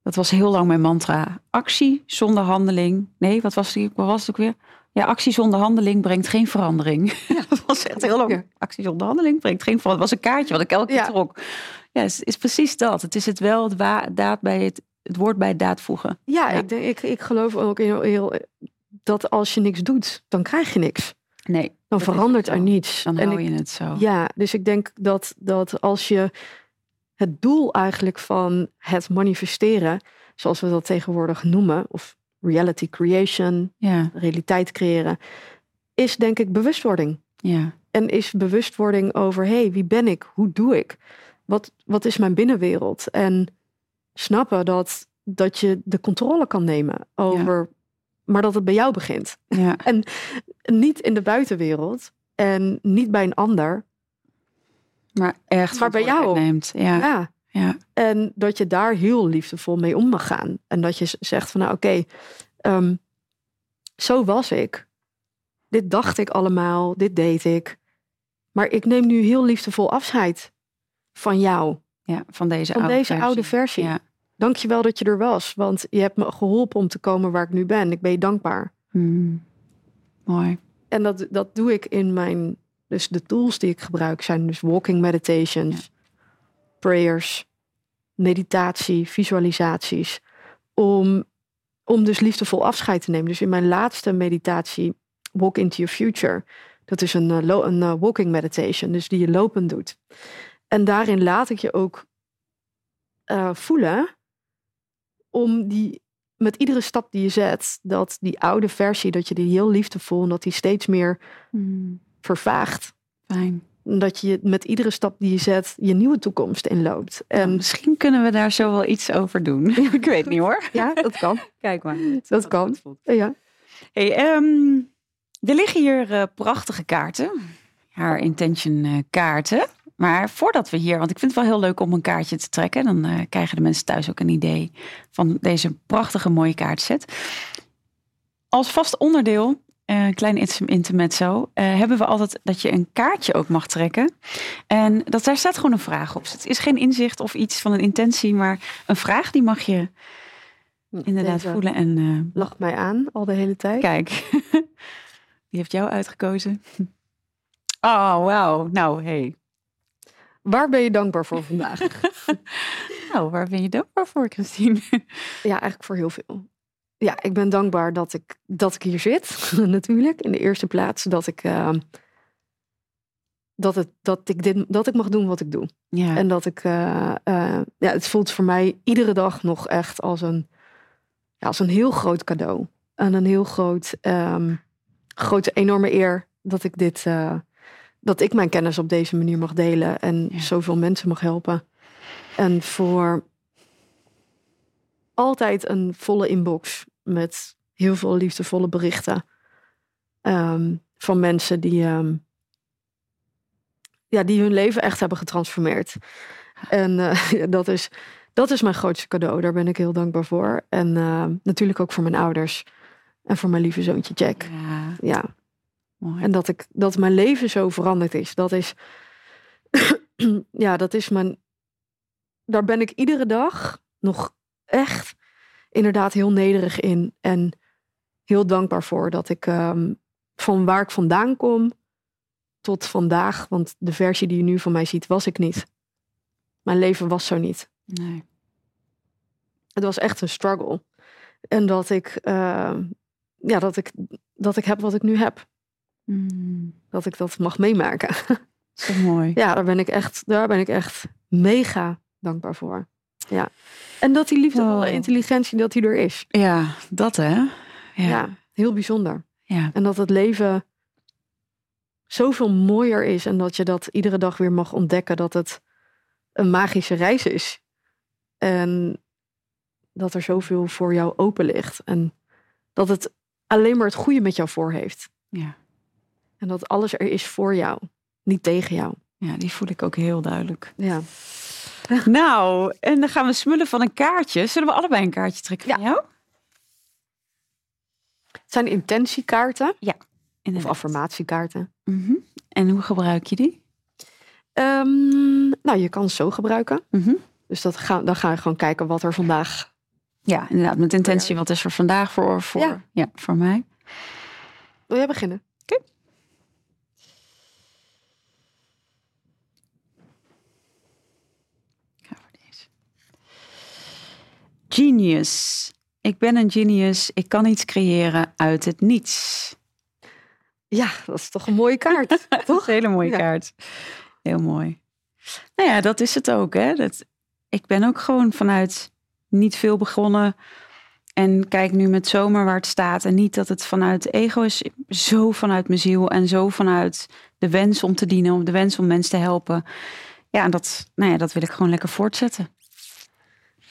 dat was heel lang mijn mantra. Actie zonder handeling. Nee, wat was, die, wat was het ook weer? Ja, actie zonder handeling brengt geen verandering. Ja, dat was echt heel lang. Actie zonder handeling brengt geen verandering. Dat was een kaartje wat ik elke keer trok. Ja, het is, is precies dat. Het is het wel het wa- daad bij het het woord bij de daad voegen. Ja, Ja. Ik, denk, ik, ik geloof ook heel, heel dat als je niks doet, dan krijg je niks. Nee, Dan verandert er niets. dan En hou ik- je het zo. Ja, dus ik denk dat, dat als je het doel eigenlijk van het manifesteren, zoals we dat tegenwoordig noemen, of reality creation, Ja, realiteit creëren, is denk ik bewustwording. ja, En is bewustwording over, hé, hey, wie ben ik? Hoe doe ik? Wat, wat is mijn binnenwereld? En snappen dat, dat je de controle kan nemen over, maar dat het bij jou begint. ja. Niet in de buitenwereld en niet bij een ander. Maar echt Maar bij jou neemt. Ja, Ja. Ja, En dat je daar heel liefdevol mee om mag gaan. En dat je zegt van nou oké, ehm, zo was ik. Dit dacht ik allemaal, dit deed ik. Maar ik neem nu heel liefdevol afscheid van jou. ja, van deze, Van oude, deze versie. oude versie. Ja. Dank je wel dat je er was. Want je hebt me geholpen om te komen waar ik nu ben. Ik ben je dankbaar. Hmm. Mooi. En dat, dat doe ik in mijn... Dus de tools die ik gebruik zijn dus walking meditations, prayers, meditatie, visualisaties. Om, om dus liefdevol afscheid te nemen. Dus in mijn laatste meditatie, Walk into Your Future. Dat is een, eh, een eh, walking meditation, dus die je lopend doet. En daarin laat ik je ook eh, voelen om die met iedere stap die je zet, dat die oude versie, dat je die heel liefdevol en dat die steeds meer Hmm. vervaagt. Fijn. Dat je met iedere stap die je zet, je nieuwe toekomst inloopt. En En misschien kunnen we daar zo wel iets over doen. Ik weet niet hoor. ja, dat kan. Kijk maar. Dat kan. Ja. Hey, ehm, er liggen hier eh, prachtige kaarten. Haar intention eh, kaarten. Maar voordat we hier, want ik vind het wel heel leuk om een kaartje te trekken. Dan eh, krijgen de mensen thuis ook een idee van deze prachtige mooie kaartset. Als vast onderdeel, een klein int- intermezzo, eh hebben we altijd dat je een kaartje ook mag trekken. En dat, daar staat gewoon een vraag op. Dus Het is geen inzicht of iets van een intentie, maar een vraag die mag je inderdaad Deze voelen. En eh, Lacht mij aan al de hele tijd. Kijk, die heeft jou uitgekozen. Oh, wauw. Nou, hey. Waar ben je dankbaar voor vandaag? Nou, waar ben je dankbaar voor, Christine? ja, eigenlijk voor heel veel. Ja, ik ben dankbaar dat ik, dat ik hier zit, natuurlijk. In de eerste plaats dat ik, ehm, dat, het, dat, ik dit, dat ik mag doen wat ik doe. Ja, En dat ik, eh, eh, ja, het voelt voor mij iedere dag nog echt als een, ja, als een heel groot cadeau. En een heel groot, ehm, grote, enorme eer dat ik dit, eh, dat ik mijn kennis op deze manier mag delen en Ja. zoveel mensen mag helpen. En voor altijd een volle inbox met heel veel liefdevolle berichten ehm, van mensen die, ehm, ja, die hun leven echt hebben getransformeerd. En eh, dat, is, dat is mijn grootste cadeau. Daar ben ik heel dankbaar voor. En eh, natuurlijk ook voor mijn ouders. En voor mijn lieve zoontje Jack. ja Ja, mooi. en dat, ik, dat mijn leven zo veranderd is. Dat is, ja, dat is mijn, daar ben ik iedere dag nog echt inderdaad heel nederig in. En heel dankbaar voor dat ik ehm, van waar ik vandaan kom tot vandaag. Want de versie die je nu van mij ziet, was ik niet. Mijn leven was zo niet. Nee. Het was echt een struggle. En dat ik, ehm, ja, dat ik, dat ik heb wat ik nu heb. Mm, Dat ik dat mag meemaken. zo mooi. Ja, daar ben ik echt, daar ben ik echt mega dankbaar voor. Ja. En dat die liefdevolle Oh. intelligentie, dat die er is. Ja, dat hè? Ja. Ja. heel bijzonder. ja. En dat het leven zoveel mooier is. En dat je dat iedere dag weer mag ontdekken. Dat het een magische reis is. En dat er zoveel voor jou open ligt. En dat het alleen maar het goede met jou voor heeft. Ja. En dat alles er is voor jou. Niet tegen jou. ja, die voel ik ook heel duidelijk. Ja. Nou, en dan gaan we smullen van een kaartje. Zullen we allebei een kaartje trekken van jou? Het zijn intentiekaarten. Of Inderdaad. affirmatiekaarten. Mhm. En hoe gebruik je die? Ehm, nou, je kan ze zo gebruiken. Mhm. Dus dat ga, dan ga je gewoon kijken wat er vandaag. Ja, inderdaad. Met intentie, wat is er vandaag voor, voor, Ja. ja. voor mij? Wil jij beginnen? Ik ga voor deze. Genius. Ik ben een genius. Ik kan iets creëren uit het niets. Ja, dat is toch een mooie kaart, toch? Een hele mooie Ja. kaart. Heel mooi. Nou ja, dat is het ook. Hè? Dat, ik ben ook gewoon vanuit niet veel begonnen. En kijk nu met zomer waar het staat. En niet dat het vanuit ego is. Zo vanuit mijn ziel. En zo vanuit de wens om te dienen. Om de wens om mensen te helpen. Ja, en dat, nou ja, dat wil ik gewoon lekker voortzetten.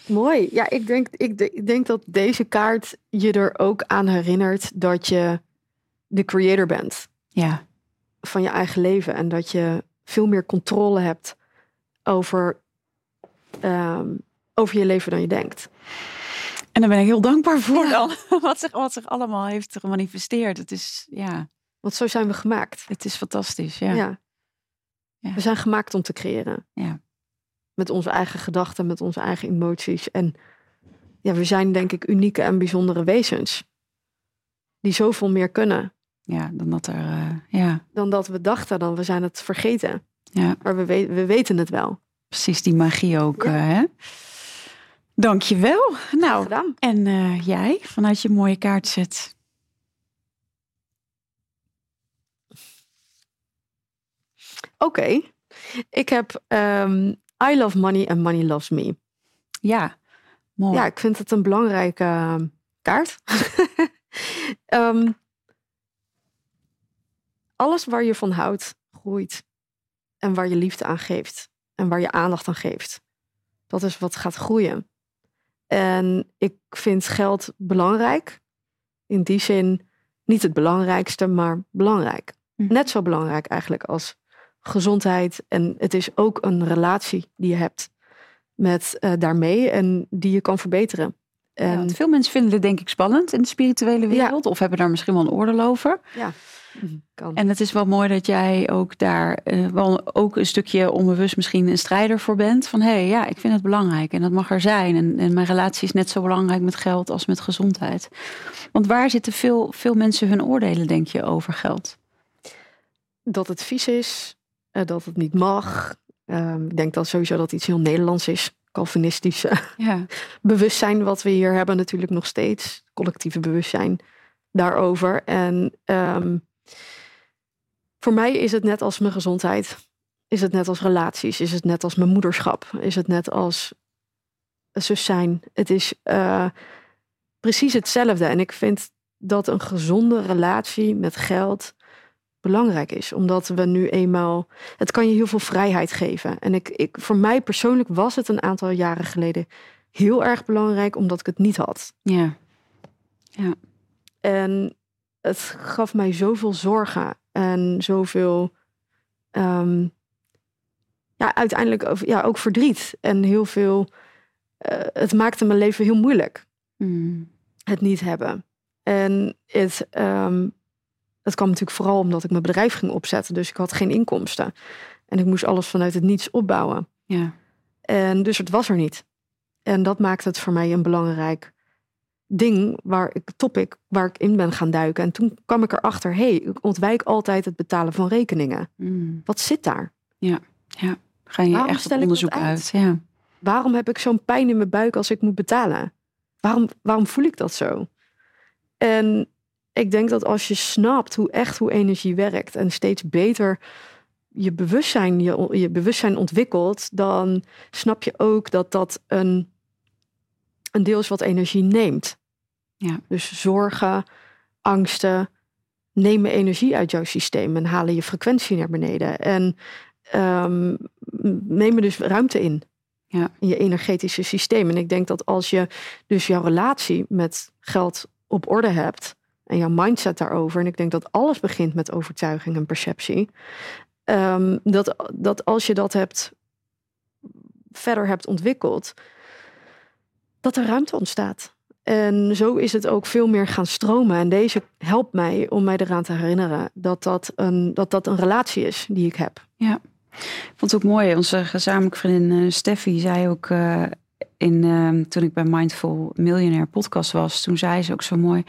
Mooi. Ja, ik denk, ik, de- ik denk dat deze kaart je er ook aan herinnert dat je de creator bent Ja, van je eigen leven. En dat je veel meer controle hebt over, ehm, over je leven dan je denkt. en daar ben ik heel dankbaar voor Ja. dan. Wat zich, wat zich allemaal heeft gemanifesteerd. Het is, ja, Want zo zijn we gemaakt. het is fantastisch. Ja. Ja. Ja. We zijn gemaakt om te creëren. Ja. Met onze eigen gedachten, met onze eigen emoties. En ja, we zijn denk ik unieke en bijzondere wezens. Die zoveel meer kunnen ja, dan dat er, eh, ja, dan dat we dachten. Dan we zijn het vergeten. ja, Maar we, we, we weten het wel. precies die magie ook. Ja. eh, hè? Dankjewel. Nou, Gedaan. en eh, jij vanuit je mooie kaartzet. Oké. Ik heb ehm, I love money and money loves me. Ja, mooi. Ja, ik vind het een belangrijke eh, kaart. Ehm, alles waar je van houdt, groeit. En waar je liefde aan geeft. En waar je aandacht aan geeft. Dat is wat gaat groeien. En ik vind geld belangrijk. In die zin niet het belangrijkste, maar belangrijk. Hm. Net zo belangrijk eigenlijk als gezondheid. En het is ook een relatie die je hebt met eh, daarmee en die je kan verbeteren. En veel mensen vinden het denk ik spannend in de spirituele wereld. Of hebben daar misschien wel een oordeel over. ja, kan. En het is wel mooi dat jij ook daar eh, wel ook een stukje onbewust misschien een strijder voor bent. Van hé, hey, ja, ik vind het belangrijk en dat mag er zijn. En, en mijn relatie is net zo belangrijk met geld als met gezondheid. Want waar zitten veel, veel mensen hun oordelen, denk je, over geld? dat het vies is, dat het niet mag. Ehm, ik denk dan sowieso dat iets heel Nederlands is. Calvinistisch eh, Ja, bewustzijn wat we hier hebben natuurlijk nog steeds. Collectieve bewustzijn daarover. En ehm, voor mij is het net als mijn gezondheid. Is het net als relaties. Is het net als mijn moederschap. Is het net als zus zijn. Het is eh, precies hetzelfde. En ik vind dat een gezonde relatie met geld belangrijk is. Omdat we nu eenmaal... Het kan je heel veel vrijheid geven. En ik, ik, voor mij persoonlijk was het een aantal jaren geleden heel erg belangrijk omdat ik het niet had. ja, En het gaf mij zoveel zorgen en zoveel, ehm, ja, uiteindelijk ja, ook verdriet en heel veel. eh, het maakte mijn leven heel moeilijk, Hmm. het niet hebben. En het, ehm, het kwam natuurlijk vooral omdat ik mijn bedrijf ging opzetten, dus ik had geen inkomsten. En ik moest alles vanuit het niets opbouwen. ja, En dus het was er niet. En dat maakt het voor mij een belangrijk ding, waar ik, topic, waar ik in ben gaan duiken. En toen kwam ik erachter, hé, hey, ik ontwijk altijd het betalen van rekeningen. Hmm. Wat zit daar? Ga je Waarom echt stel op ik dat onderzoek uit? uit? Ja. Waarom heb ik zo'n pijn in mijn buik als ik moet betalen? Waarom, waarom voel ik dat zo? En ik denk dat als je snapt hoe echt hoe energie werkt en steeds beter je bewustzijn, je, je bewustzijn ontwikkelt, dan snap je ook dat dat een, een deel is wat energie neemt. Ja. Dus zorgen, angsten nemen energie uit jouw systeem en halen je frequentie naar beneden. En ehm, nemen dus ruimte in Ja. in je energetische systeem. En ik denk dat als je dus jouw relatie met geld op orde hebt en jouw mindset daarover, en ik denk dat alles begint met overtuiging en perceptie, ehm, dat, dat als je dat hebt verder hebt ontwikkeld, dat er ruimte ontstaat. En zo is het ook veel meer gaan stromen. En deze helpt mij om mij eraan te herinneren dat dat een, dat dat een relatie is die ik heb. Ik vond het ook mooi. Onze gezamenlijke vriendin eh, Steffi zei ook eh, ehm, toen ik bij Mindful Millionaire podcast was, toen zei ze ook zo mooi.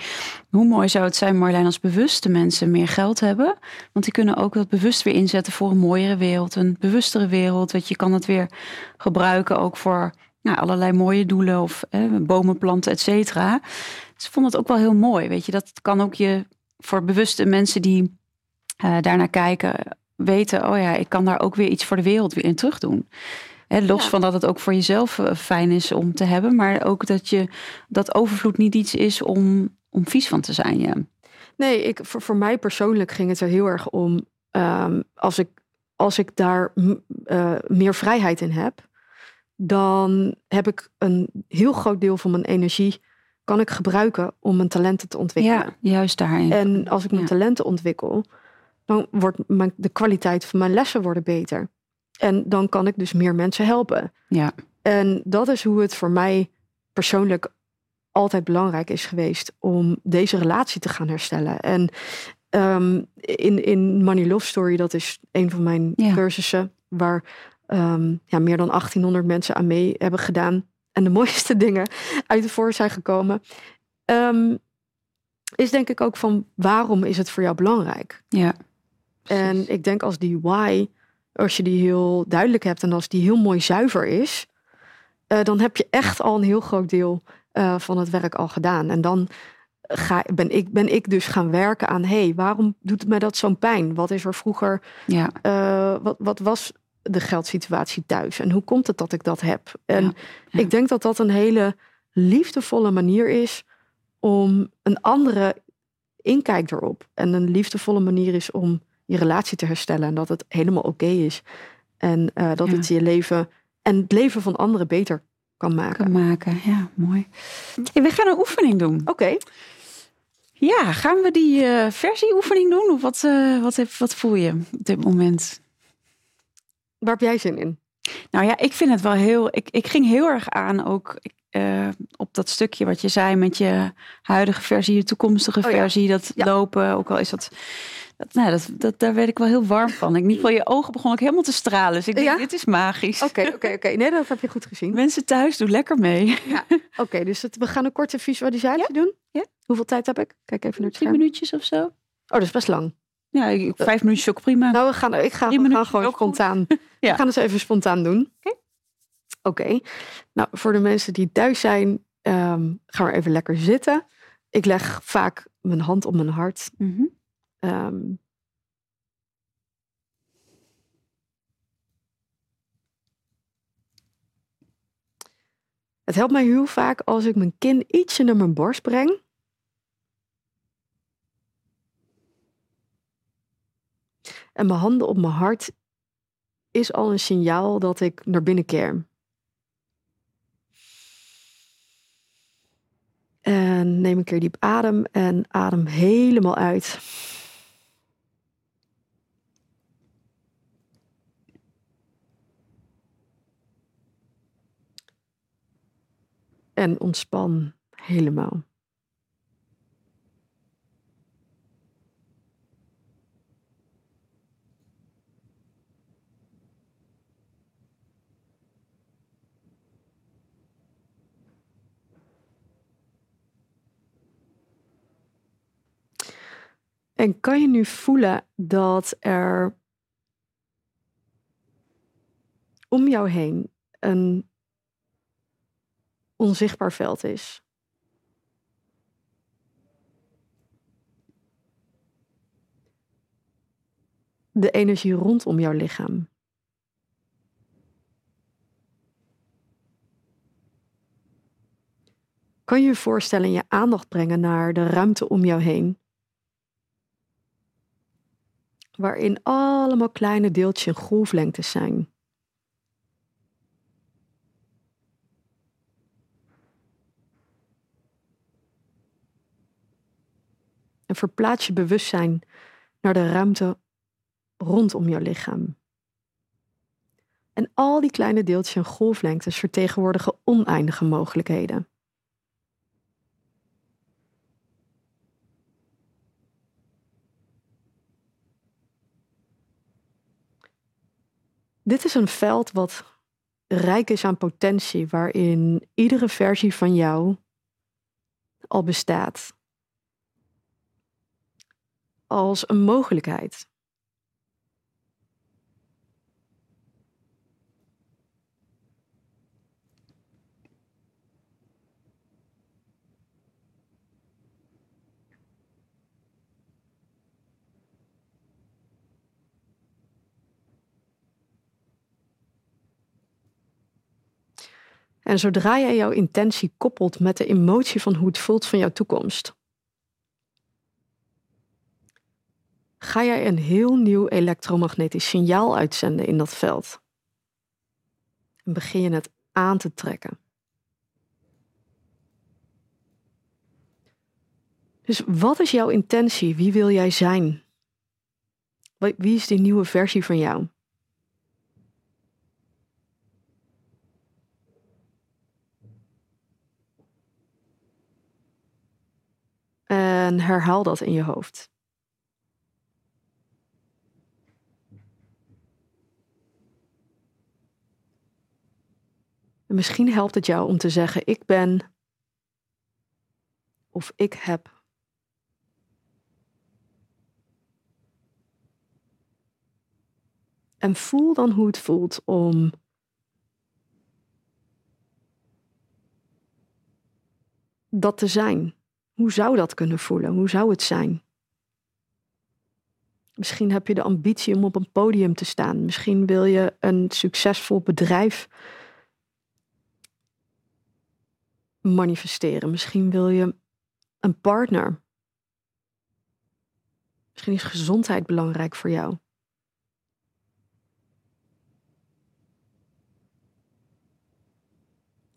Hoe mooi zou het zijn, Marlijn, als bewuste mensen meer geld hebben? Want die kunnen ook dat bewust weer inzetten voor een mooiere wereld, een bewustere wereld. Weet je, kan het weer gebruiken ook voor nou, allerlei mooie doelen of bomen planten, et cetera. Dus ik vond het ook wel heel mooi. Weet je, dat kan ook je voor bewuste mensen die uh, daarnaar kijken, weten, oh ja, ik kan daar ook weer iets voor de wereld weer in terug doen. Los van dat het ook voor jezelf eh, fijn is om te hebben, maar ook dat je dat overvloed niet iets is om, om vies van te zijn. Ja. Nee, ik, voor, voor mij persoonlijk ging het er heel erg om um, als, ik, als ik daar uh, meer vrijheid in heb, dan heb ik een heel groot deel van mijn energie kan ik gebruiken om mijn talenten te ontwikkelen. Ja, juist daarin. En als ik mijn talenten ontwikkel, dan wordt mijn, de kwaliteit van mijn lessen worden beter. En dan kan ik dus meer mensen helpen. Ja. En dat is hoe het voor mij persoonlijk altijd belangrijk is geweest om deze relatie te gaan herstellen. En um, in, in Money Love Story, dat is een van mijn cursussen, waar um, ja, meer dan 1800 mensen aan mee hebben gedaan. En de mooiste dingen uit de voor zijn gekomen. Um, is denk ik ook van waarom is het voor jou belangrijk? Ja. En ik denk als die why, als je die heel duidelijk hebt en als die heel mooi zuiver is, uh, dan heb je echt al een heel groot deel uh, van het werk al gedaan. En dan ga, ben, ik, ben ik dus gaan werken aan, hé, hey, waarom doet mij dat zo'n pijn? Wat is er vroeger, ja. Uh, wat, wat was de geldsituatie thuis? En hoe komt het dat ik dat heb? En ik denk dat dat een hele liefdevolle manier is om een andere inkijk erop. En een liefdevolle manier is om je relatie te herstellen. En dat het helemaal oké is. En uh, dat het je leven en het leven van anderen beter kan maken. Kan maken, ja, mooi. we gaan een oefening doen. Oké. Ja, gaan we die uh, versie-oefening doen? Of wat, uh, wat, heb, wat voel je op dit moment? Waar heb jij zin in? Nou ja, ik vind het wel heel. Ik, ik ging heel erg aan ook uh, op dat stukje wat je zei met je huidige versie, je toekomstige oh versie, dat ja. lopen. Ook al is dat dat, nou, dat, dat, daar werd ik wel heel warm van. In ieder geval, je ogen begon ook helemaal te stralen. Dus ik denk, dit is magisch. Oké, oké, oké. Nee, dat heb je goed gezien. Mensen thuis, doe lekker mee. Ja. Oké, dus we gaan een korte visualisatie doen. Ja. Hoeveel tijd heb ik? Kijk even naar het Drie minuutjes of zo. Oh, dat is best lang. Ja, vijf minuutjes ook prima. Nou, we gaan, ik ga, we gaan gewoon spontaan. ja. We gaan dus even spontaan doen. Oké. Oké. Nou, voor de mensen die thuis zijn, um, gaan we even lekker zitten. Ik leg vaak mijn hand op mijn hart. Mm -hmm. Um, Het helpt mij heel vaak als ik mijn kin ietsje naar mijn borst breng. En mijn handen op mijn hart is al een signaal dat ik naar binnen keer. En neem een keer diep adem en adem helemaal uit. En ontspan helemaal. En kan je nu voelen dat er om jou heen een onzichtbaar veld is. De energie rondom jouw lichaam. Kan je je voorstellen en je aandacht brengen naar de ruimte om jou heen? Waarin allemaal kleine deeltjes en golflengtes zijn. En verplaats je bewustzijn naar de ruimte rondom jouw lichaam. En al die kleine deeltjes en golflengtes vertegenwoordigen oneindige mogelijkheden. Dit is een veld wat rijk is aan potentie, waarin iedere versie van jou al bestaat als een mogelijkheid. En zodra jij jouw intentie koppelt met de emotie van hoe het voelt van jouw toekomst, ga jij een heel nieuw elektromagnetisch signaal uitzenden in dat veld. En begin je het aan te trekken. Dus wat is jouw intentie? Wie wil jij zijn? Wie is die nieuwe versie van jou? En herhaal dat in je hoofd. En misschien helpt het jou om te zeggen: Ik ben of ik heb. En voel dan hoe het voelt om dat te zijn. Hoe zou dat kunnen voelen? Hoe zou het zijn? Misschien heb je de ambitie om op een podium te staan. Misschien wil je een succesvol bedrijf manifesteren. Misschien wil je een partner. Misschien is gezondheid belangrijk voor jou.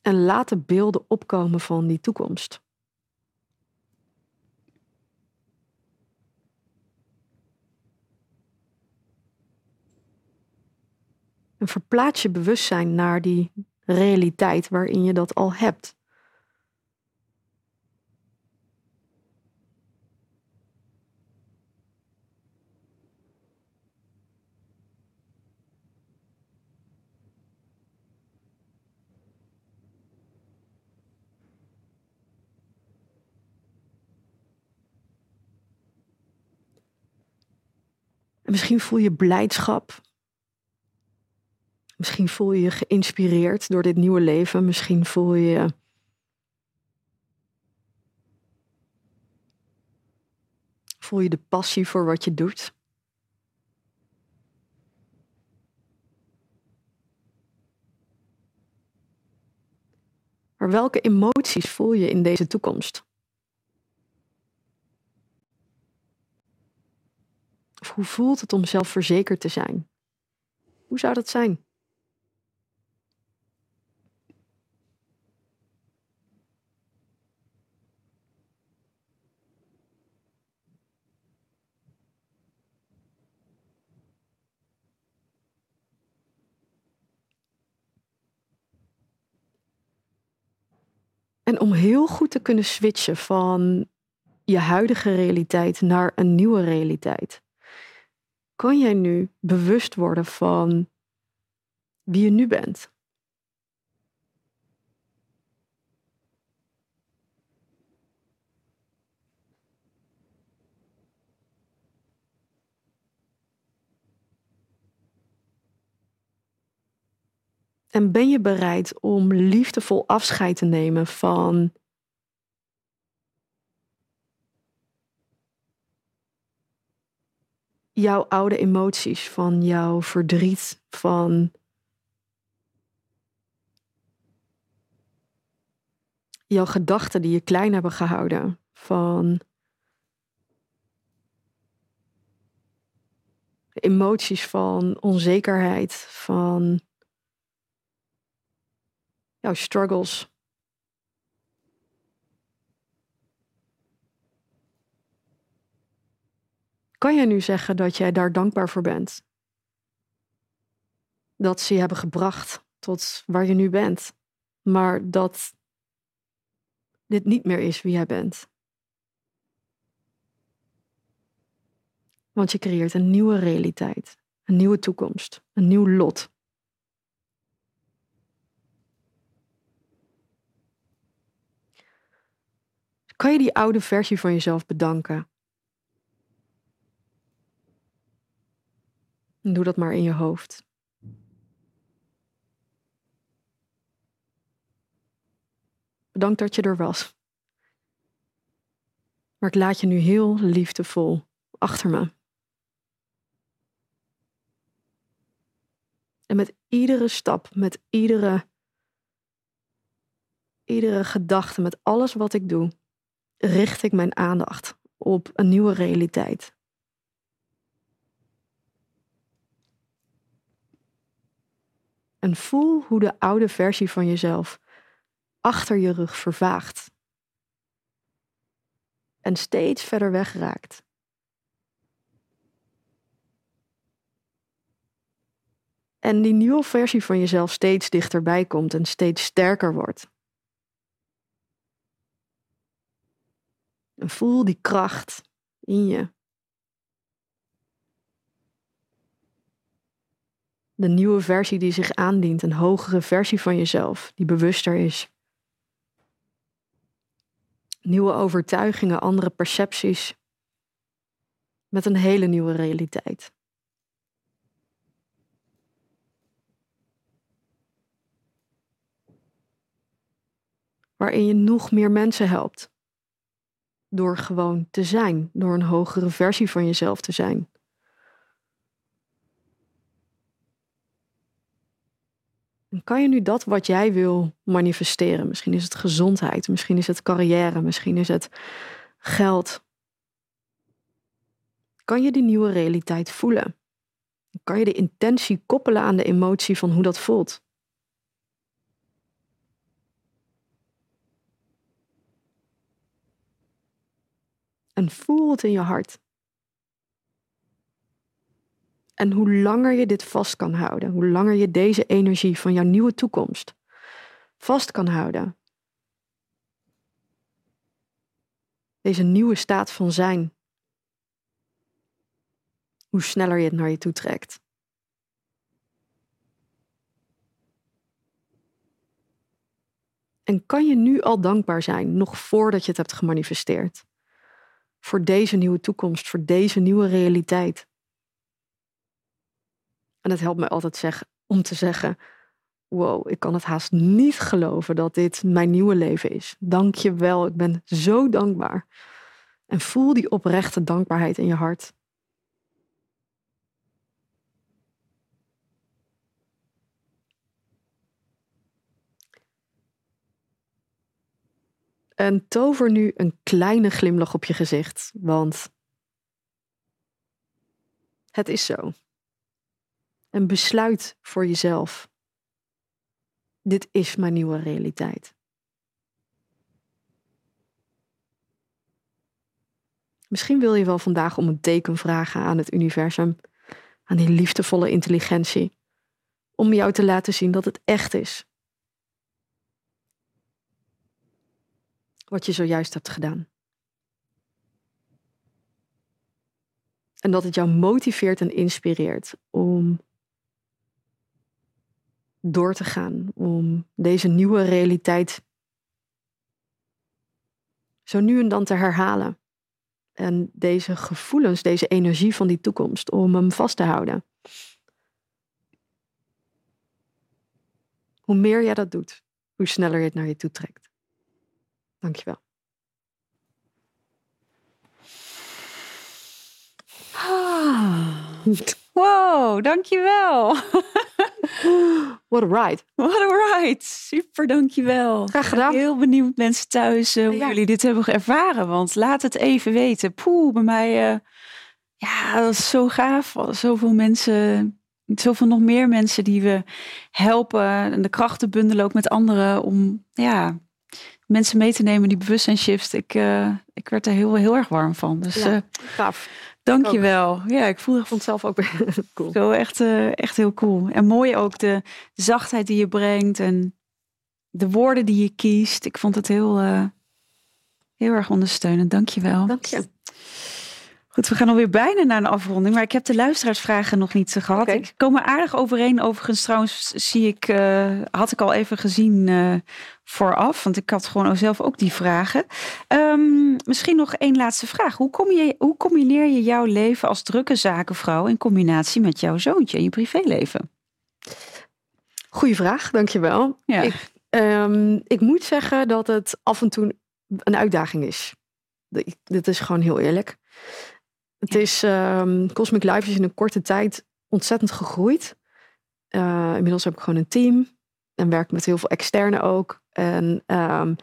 En laat de beelden opkomen van die toekomst. En verplaats je bewustzijn naar die realiteit waarin je dat al hebt. Misschien voel je blijdschap. Misschien voel je je geïnspireerd door dit nieuwe leven. Misschien voel je Voel je de passie voor wat je doet? Maar welke emoties voel je in deze toekomst? Of hoe voelt het om zelfverzekerd te zijn? Hoe zou dat zijn? En om heel goed te kunnen switchen van je huidige realiteit naar een nieuwe realiteit, kan jij nu bewust worden van wie je nu bent? En ben je bereid om liefdevol afscheid te nemen van jouw oude emoties, van jouw verdriet, van jouw gedachten die je klein hebben gehouden, van emoties van onzekerheid, van jouw struggles. Kan jij nu zeggen dat jij daar dankbaar voor bent? Dat ze je hebben gebracht tot waar je nu bent, maar dat dit niet meer is wie jij bent. Want je creëert een nieuwe realiteit, een nieuwe toekomst, een nieuw lot. Kan je die oude versie van jezelf bedanken? Doe dat maar in je hoofd. Bedankt dat je er was. Maar ik laat je nu heel liefdevol achter me. En met iedere stap, met iedere iedere gedachte, met alles wat ik doe, richt ik mijn aandacht op een nieuwe realiteit. En voel hoe de oude versie van jezelf achter je rug vervaagt. En steeds verder weg raakt. En die nieuwe versie van jezelf steeds dichterbij komt en steeds sterker wordt. En voel die kracht in je. De nieuwe versie die zich aandient, een hogere versie van jezelf, die bewuster is. Nieuwe overtuigingen, andere percepties. Met een hele nieuwe realiteit. Waarin je nog meer mensen helpt door gewoon te zijn, door een hogere versie van jezelf te zijn. Kan je nu dat wat jij wil manifesteren? Misschien is het gezondheid, misschien is het carrière, misschien is het geld. Kan je die nieuwe realiteit voelen? Kan je de intentie koppelen aan de emotie van hoe dat voelt? En voel het in je hart. En hoe langer je dit vast kan houden, hoe langer je deze energie van jouw nieuwe toekomst vast kan houden. Deze nieuwe staat van zijn. Hoe sneller je het naar je toe trekt. En kan je nu al dankbaar zijn, nog voordat je het hebt gemanifesteerd? voor deze nieuwe toekomst, voor deze nieuwe realiteit. En het helpt mij altijd zeg, om te zeggen: Wow, ik kan het haast niet geloven dat dit mijn nieuwe leven is. Dank je wel, ik ben zo dankbaar. En voel die oprechte dankbaarheid in je hart. En tover nu een kleine glimlach op je gezicht, want het is zo. En besluit voor jezelf. Dit is mijn nieuwe realiteit. Misschien wil je wel vandaag om een teken vragen aan het universum, aan die liefdevolle intelligentie, om jou te laten zien dat het echt is. wat je zojuist hebt gedaan. En dat het jou motiveert en inspireert door te gaan, om deze nieuwe realiteit zo nu en dan te herhalen. En deze gevoelens, deze energie van die toekomst, om hem vast te houden. Hoe meer jij dat doet, hoe sneller je het naar je toe trekt. Dankjewel. Ah. Wow, dankjewel. What a ride. What a ride. Super, dankjewel. Graag gedaan. Heel benieuwd mensen thuis uh, hoe jullie dit hebben ervaren. Want laat het even weten. Poeh, bij mij... Uh, ja, dat is zo gaaf. Zoveel mensen... Zoveel nog meer mensen die we helpen. En de krachten bundelen ook met anderen. Om ja, mensen mee te nemen die bewustzijnshift. Ik, uh, ik werd er heel, heel erg warm van. Dus ja, gaaf. Dankjewel. Ja, ik voel vond het zelf ook cool. Zo echt, uh, echt heel cool. En mooi ook de, de, zachtheid die je brengt en de woorden die je kiest. Ik vond het heel, heel erg ondersteunend. Dankjewel. Dank je. Goed, we gaan alweer bijna naar een afronding, maar ik heb de luisteraarsvragen nog niet gehad. Okay. Ik kom er aardig overeen. Overigens, trouwens, zie ik, uh, had ik al even gezien uh, vooraf, want ik had gewoon zelf ook die vragen. Um, misschien nog één laatste vraag. Hoe, kom je, hoe combineer je jouw leven als drukke zakenvrouw in combinatie met jouw zoontje en je privéleven? Goeie vraag, dankjewel. Ja. Ik, um, ik moet zeggen dat het af en toe een uitdaging is. Dit is gewoon heel eerlijk. Het is, um, Cosmic Life is in een korte tijd ontzettend gegroeid. Uh, inmiddels heb ik gewoon een team en werk met heel veel externe ook. En ehm,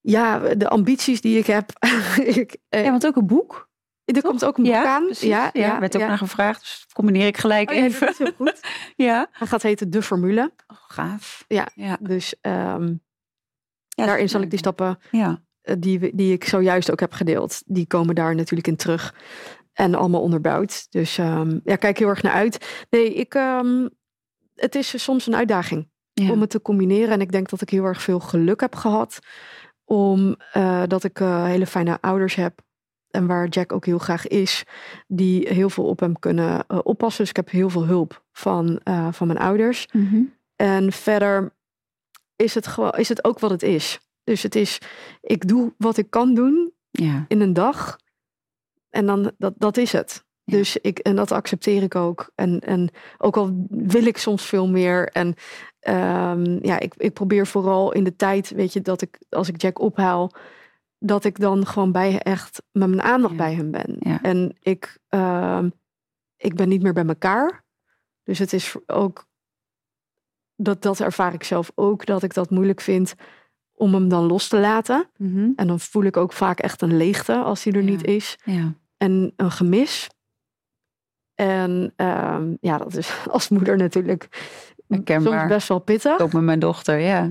ja, de ambities die ik heb. ik, ja, want ook een boek. Er komt ook een boek ja, aan. Precies. Ja, ja, werd ook naar gevraagd. Dus dat combineer ik gelijk oh, even. Ja, heel goed. ja. Hij gaat heten De Formule. Oh, gaaf. Ja, ja. dus um, daarin zal ik die stappen ja. Die, die ik zojuist ook heb gedeeld, die komen daar natuurlijk in terug. En allemaal onderbouwd. Dus um, ja, kijk heel erg naar uit. Nee, ik, um, het is soms een uitdaging ja. om het te combineren. En ik denk dat ik heel erg veel geluk heb gehad. Om uh, dat ik uh, hele fijne ouders heb. En waar Jack ook heel graag is. Die heel veel op hem kunnen uh, oppassen. Dus ik heb heel veel hulp van, van mijn ouders. Mm -hmm. En verder is het, is het ook wat het is. Dus het is, ik doe wat ik kan doen ja. in een dag. En dan, dat, dat is het. Ja. Dus ik, en dat accepteer ik ook. En, en ook al wil ik soms veel meer. En um, ja, ik, ik probeer vooral in de tijd, weet je, dat ik, als ik Jack ophaal, dat ik dan gewoon bij echt met mijn aandacht Ja. bij hem ben. Ja. En ik, um, ik ben niet meer bij elkaar. Dus het is ook, dat, dat ervaar ik zelf ook, dat ik dat moeilijk vind om hem dan los te laten. Mhm. En dan voel ik ook vaak echt een leegte als hij er Ja. niet is. ja. En een gemis. En um, ja, dat is als moeder natuurlijk Herkenbaar. soms best wel pittig. Ook met mijn dochter, ja.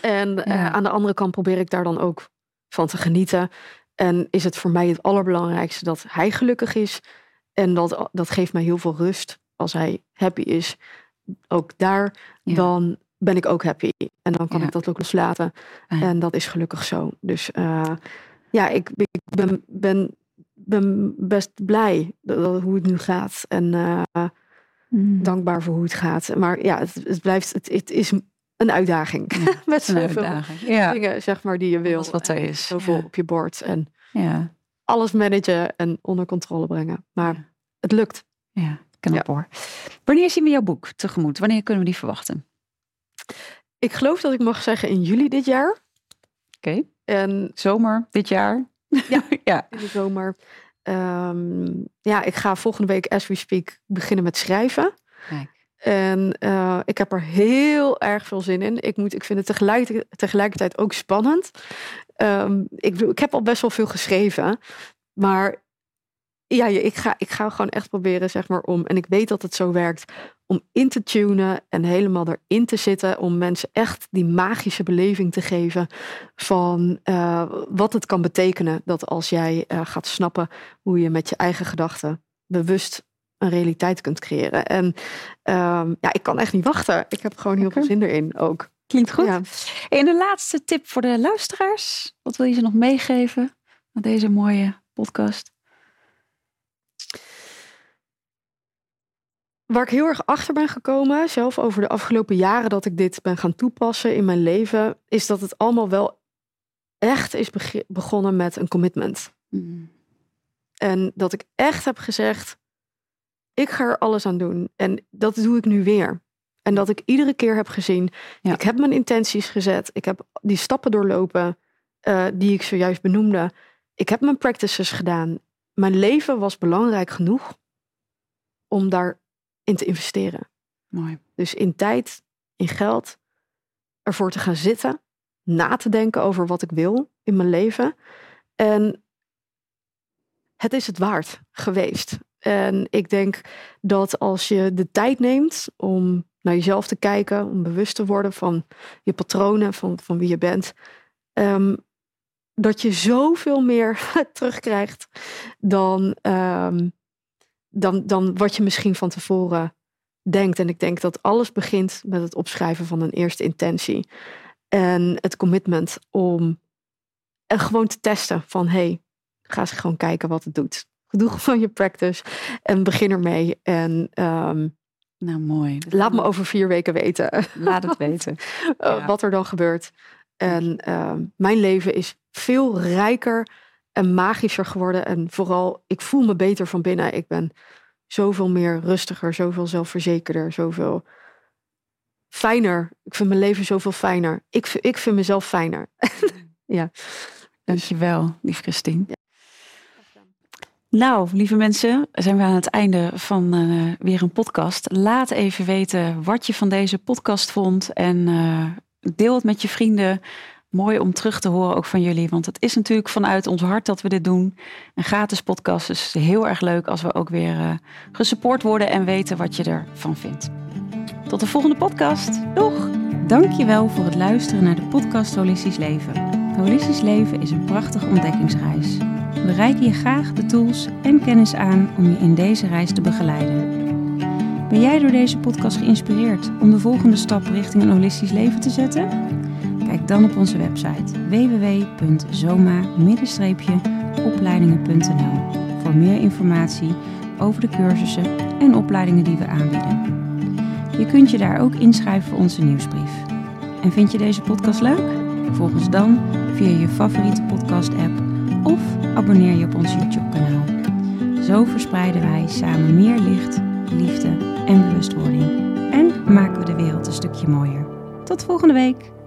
En uh, Ja. aan de andere kant probeer ik daar dan ook van te genieten. En is het voor mij het allerbelangrijkste dat hij gelukkig is. En dat, dat geeft mij heel veel rust. Als hij happy is, ook daar, Ja. dan ben ik ook happy. En dan kan Ja. ik dat ook loslaten. Ah. En dat is gelukkig zo. Dus uh, ja, ik, ik ben, ben, ben best blij dat, dat, hoe het nu gaat. En uh, Mm. dankbaar voor hoe het gaat. Maar ja, het, het blijft, het, het is een uitdaging. Ja, Met zoveel dingen, zeg maar, die je wil. Alles wat er is, Zoveel op je bord. En Ja. alles managen en onder controle brengen. Maar het lukt. Ja, knap hoor. Wanneer zien we jouw boek tegemoet? Wanneer kunnen we die verwachten? Ik geloof dat ik mag zeggen in juli dit jaar. Oké. En Zomer dit jaar? Ja. ja. in de zomer. Ehm, ja, ik ga volgende week, as we speak, beginnen met schrijven. Kijk. En uh, ik heb er heel erg veel zin in. Ik, moet, ik vind het tegelijk, tegelijkertijd ook spannend. Um, ik, ik heb al best wel veel geschreven. Maar ja, ik ga, ik ga gewoon echt proberen, zeg maar, om... En ik weet dat het zo werkt. Om in te tunen en helemaal erin te zitten. Om mensen echt die magische beleving te geven. Van uh, wat het kan betekenen. Dat als jij uh, gaat snappen hoe je met je eigen gedachten bewust een realiteit kunt creëren. En um, ja, ik kan echt niet wachten. Ik heb gewoon heel veel zin erin ook. Klinkt goed. Ja. En de laatste tip voor de luisteraars. Wat wil je ze nog meegeven aan deze mooie podcast? Waar ik heel erg achter ben gekomen, zelf over de afgelopen jaren dat ik dit ben gaan toepassen in mijn leven, is dat het allemaal wel echt is begonnen met een commitment. Mm. En dat ik echt heb gezegd, ik ga er alles aan doen. En dat doe ik nu weer. En dat ik iedere keer heb gezien, Ja. ik heb mijn intenties gezet. Ik heb die stappen doorlopen uh, die ik zojuist benoemde. Ik heb mijn practices gedaan. Mijn leven was belangrijk genoeg om daarin te investeren. Mooi. Dus in tijd, in geld, ervoor te gaan zitten, na te denken over wat ik wil in mijn leven. En het is het waard geweest. En ik denk dat als je de tijd neemt om naar jezelf te kijken, om bewust te worden van je patronen, van, van wie je bent, um, dat je zoveel meer terugkrijgt dan, um, dan, dan wat je misschien van tevoren denkt. En ik denk dat alles begint met het opschrijven van een eerste intentie. En het commitment om en gewoon te testen van hey, ga eens gewoon kijken wat het doet. Doe gewoon je practice en begin ermee. En um, nou, mooi. laat me over vier weken weten. Laat het weten. ja. Wat er dan gebeurt. En um, mijn leven is veel rijker en magischer geworden. En vooral, ik voel me beter van binnen. Ik ben zoveel meer rustiger, zoveel zelfverzekerder, zoveel fijner. Ik vind mijn leven zoveel fijner. Ik, ik vind mezelf fijner. ja. Dankjewel, lief Christine. Ja. Nou, lieve mensen, zijn we aan het einde van uh, weer een podcast. Laat even weten wat je van deze podcast vond en uh, deel het met je vrienden. Mooi om terug te horen ook van jullie. Want het is natuurlijk vanuit ons hart dat we dit doen. Een gratis podcast. Dus heel erg leuk als we ook weer uh, gesupport worden en weten wat je ervan vindt. Tot de volgende podcast. Doeg! Dankjewel voor het luisteren naar de podcast Holistisch Leven. Holistisch Leven is een prachtige ontdekkingsreis. We reiken je graag de tools en kennis aan om je in deze reis te begeleiden. Ben jij door deze podcast geïnspireerd om de volgende stap richting een holistisch leven te zetten? Kijk dan op onze website www.zoma-opleidingen.nl voor meer informatie over de cursussen en opleidingen die we aanbieden. Je kunt je daar ook inschrijven voor onze nieuwsbrief. En vind je deze podcast leuk? Volg ons dan via je favoriete podcast-app of abonneer je op ons YouTube-kanaal. Zo verspreiden wij samen meer licht, liefde en bewustwording. En maken we de wereld een stukje mooier. Tot volgende week!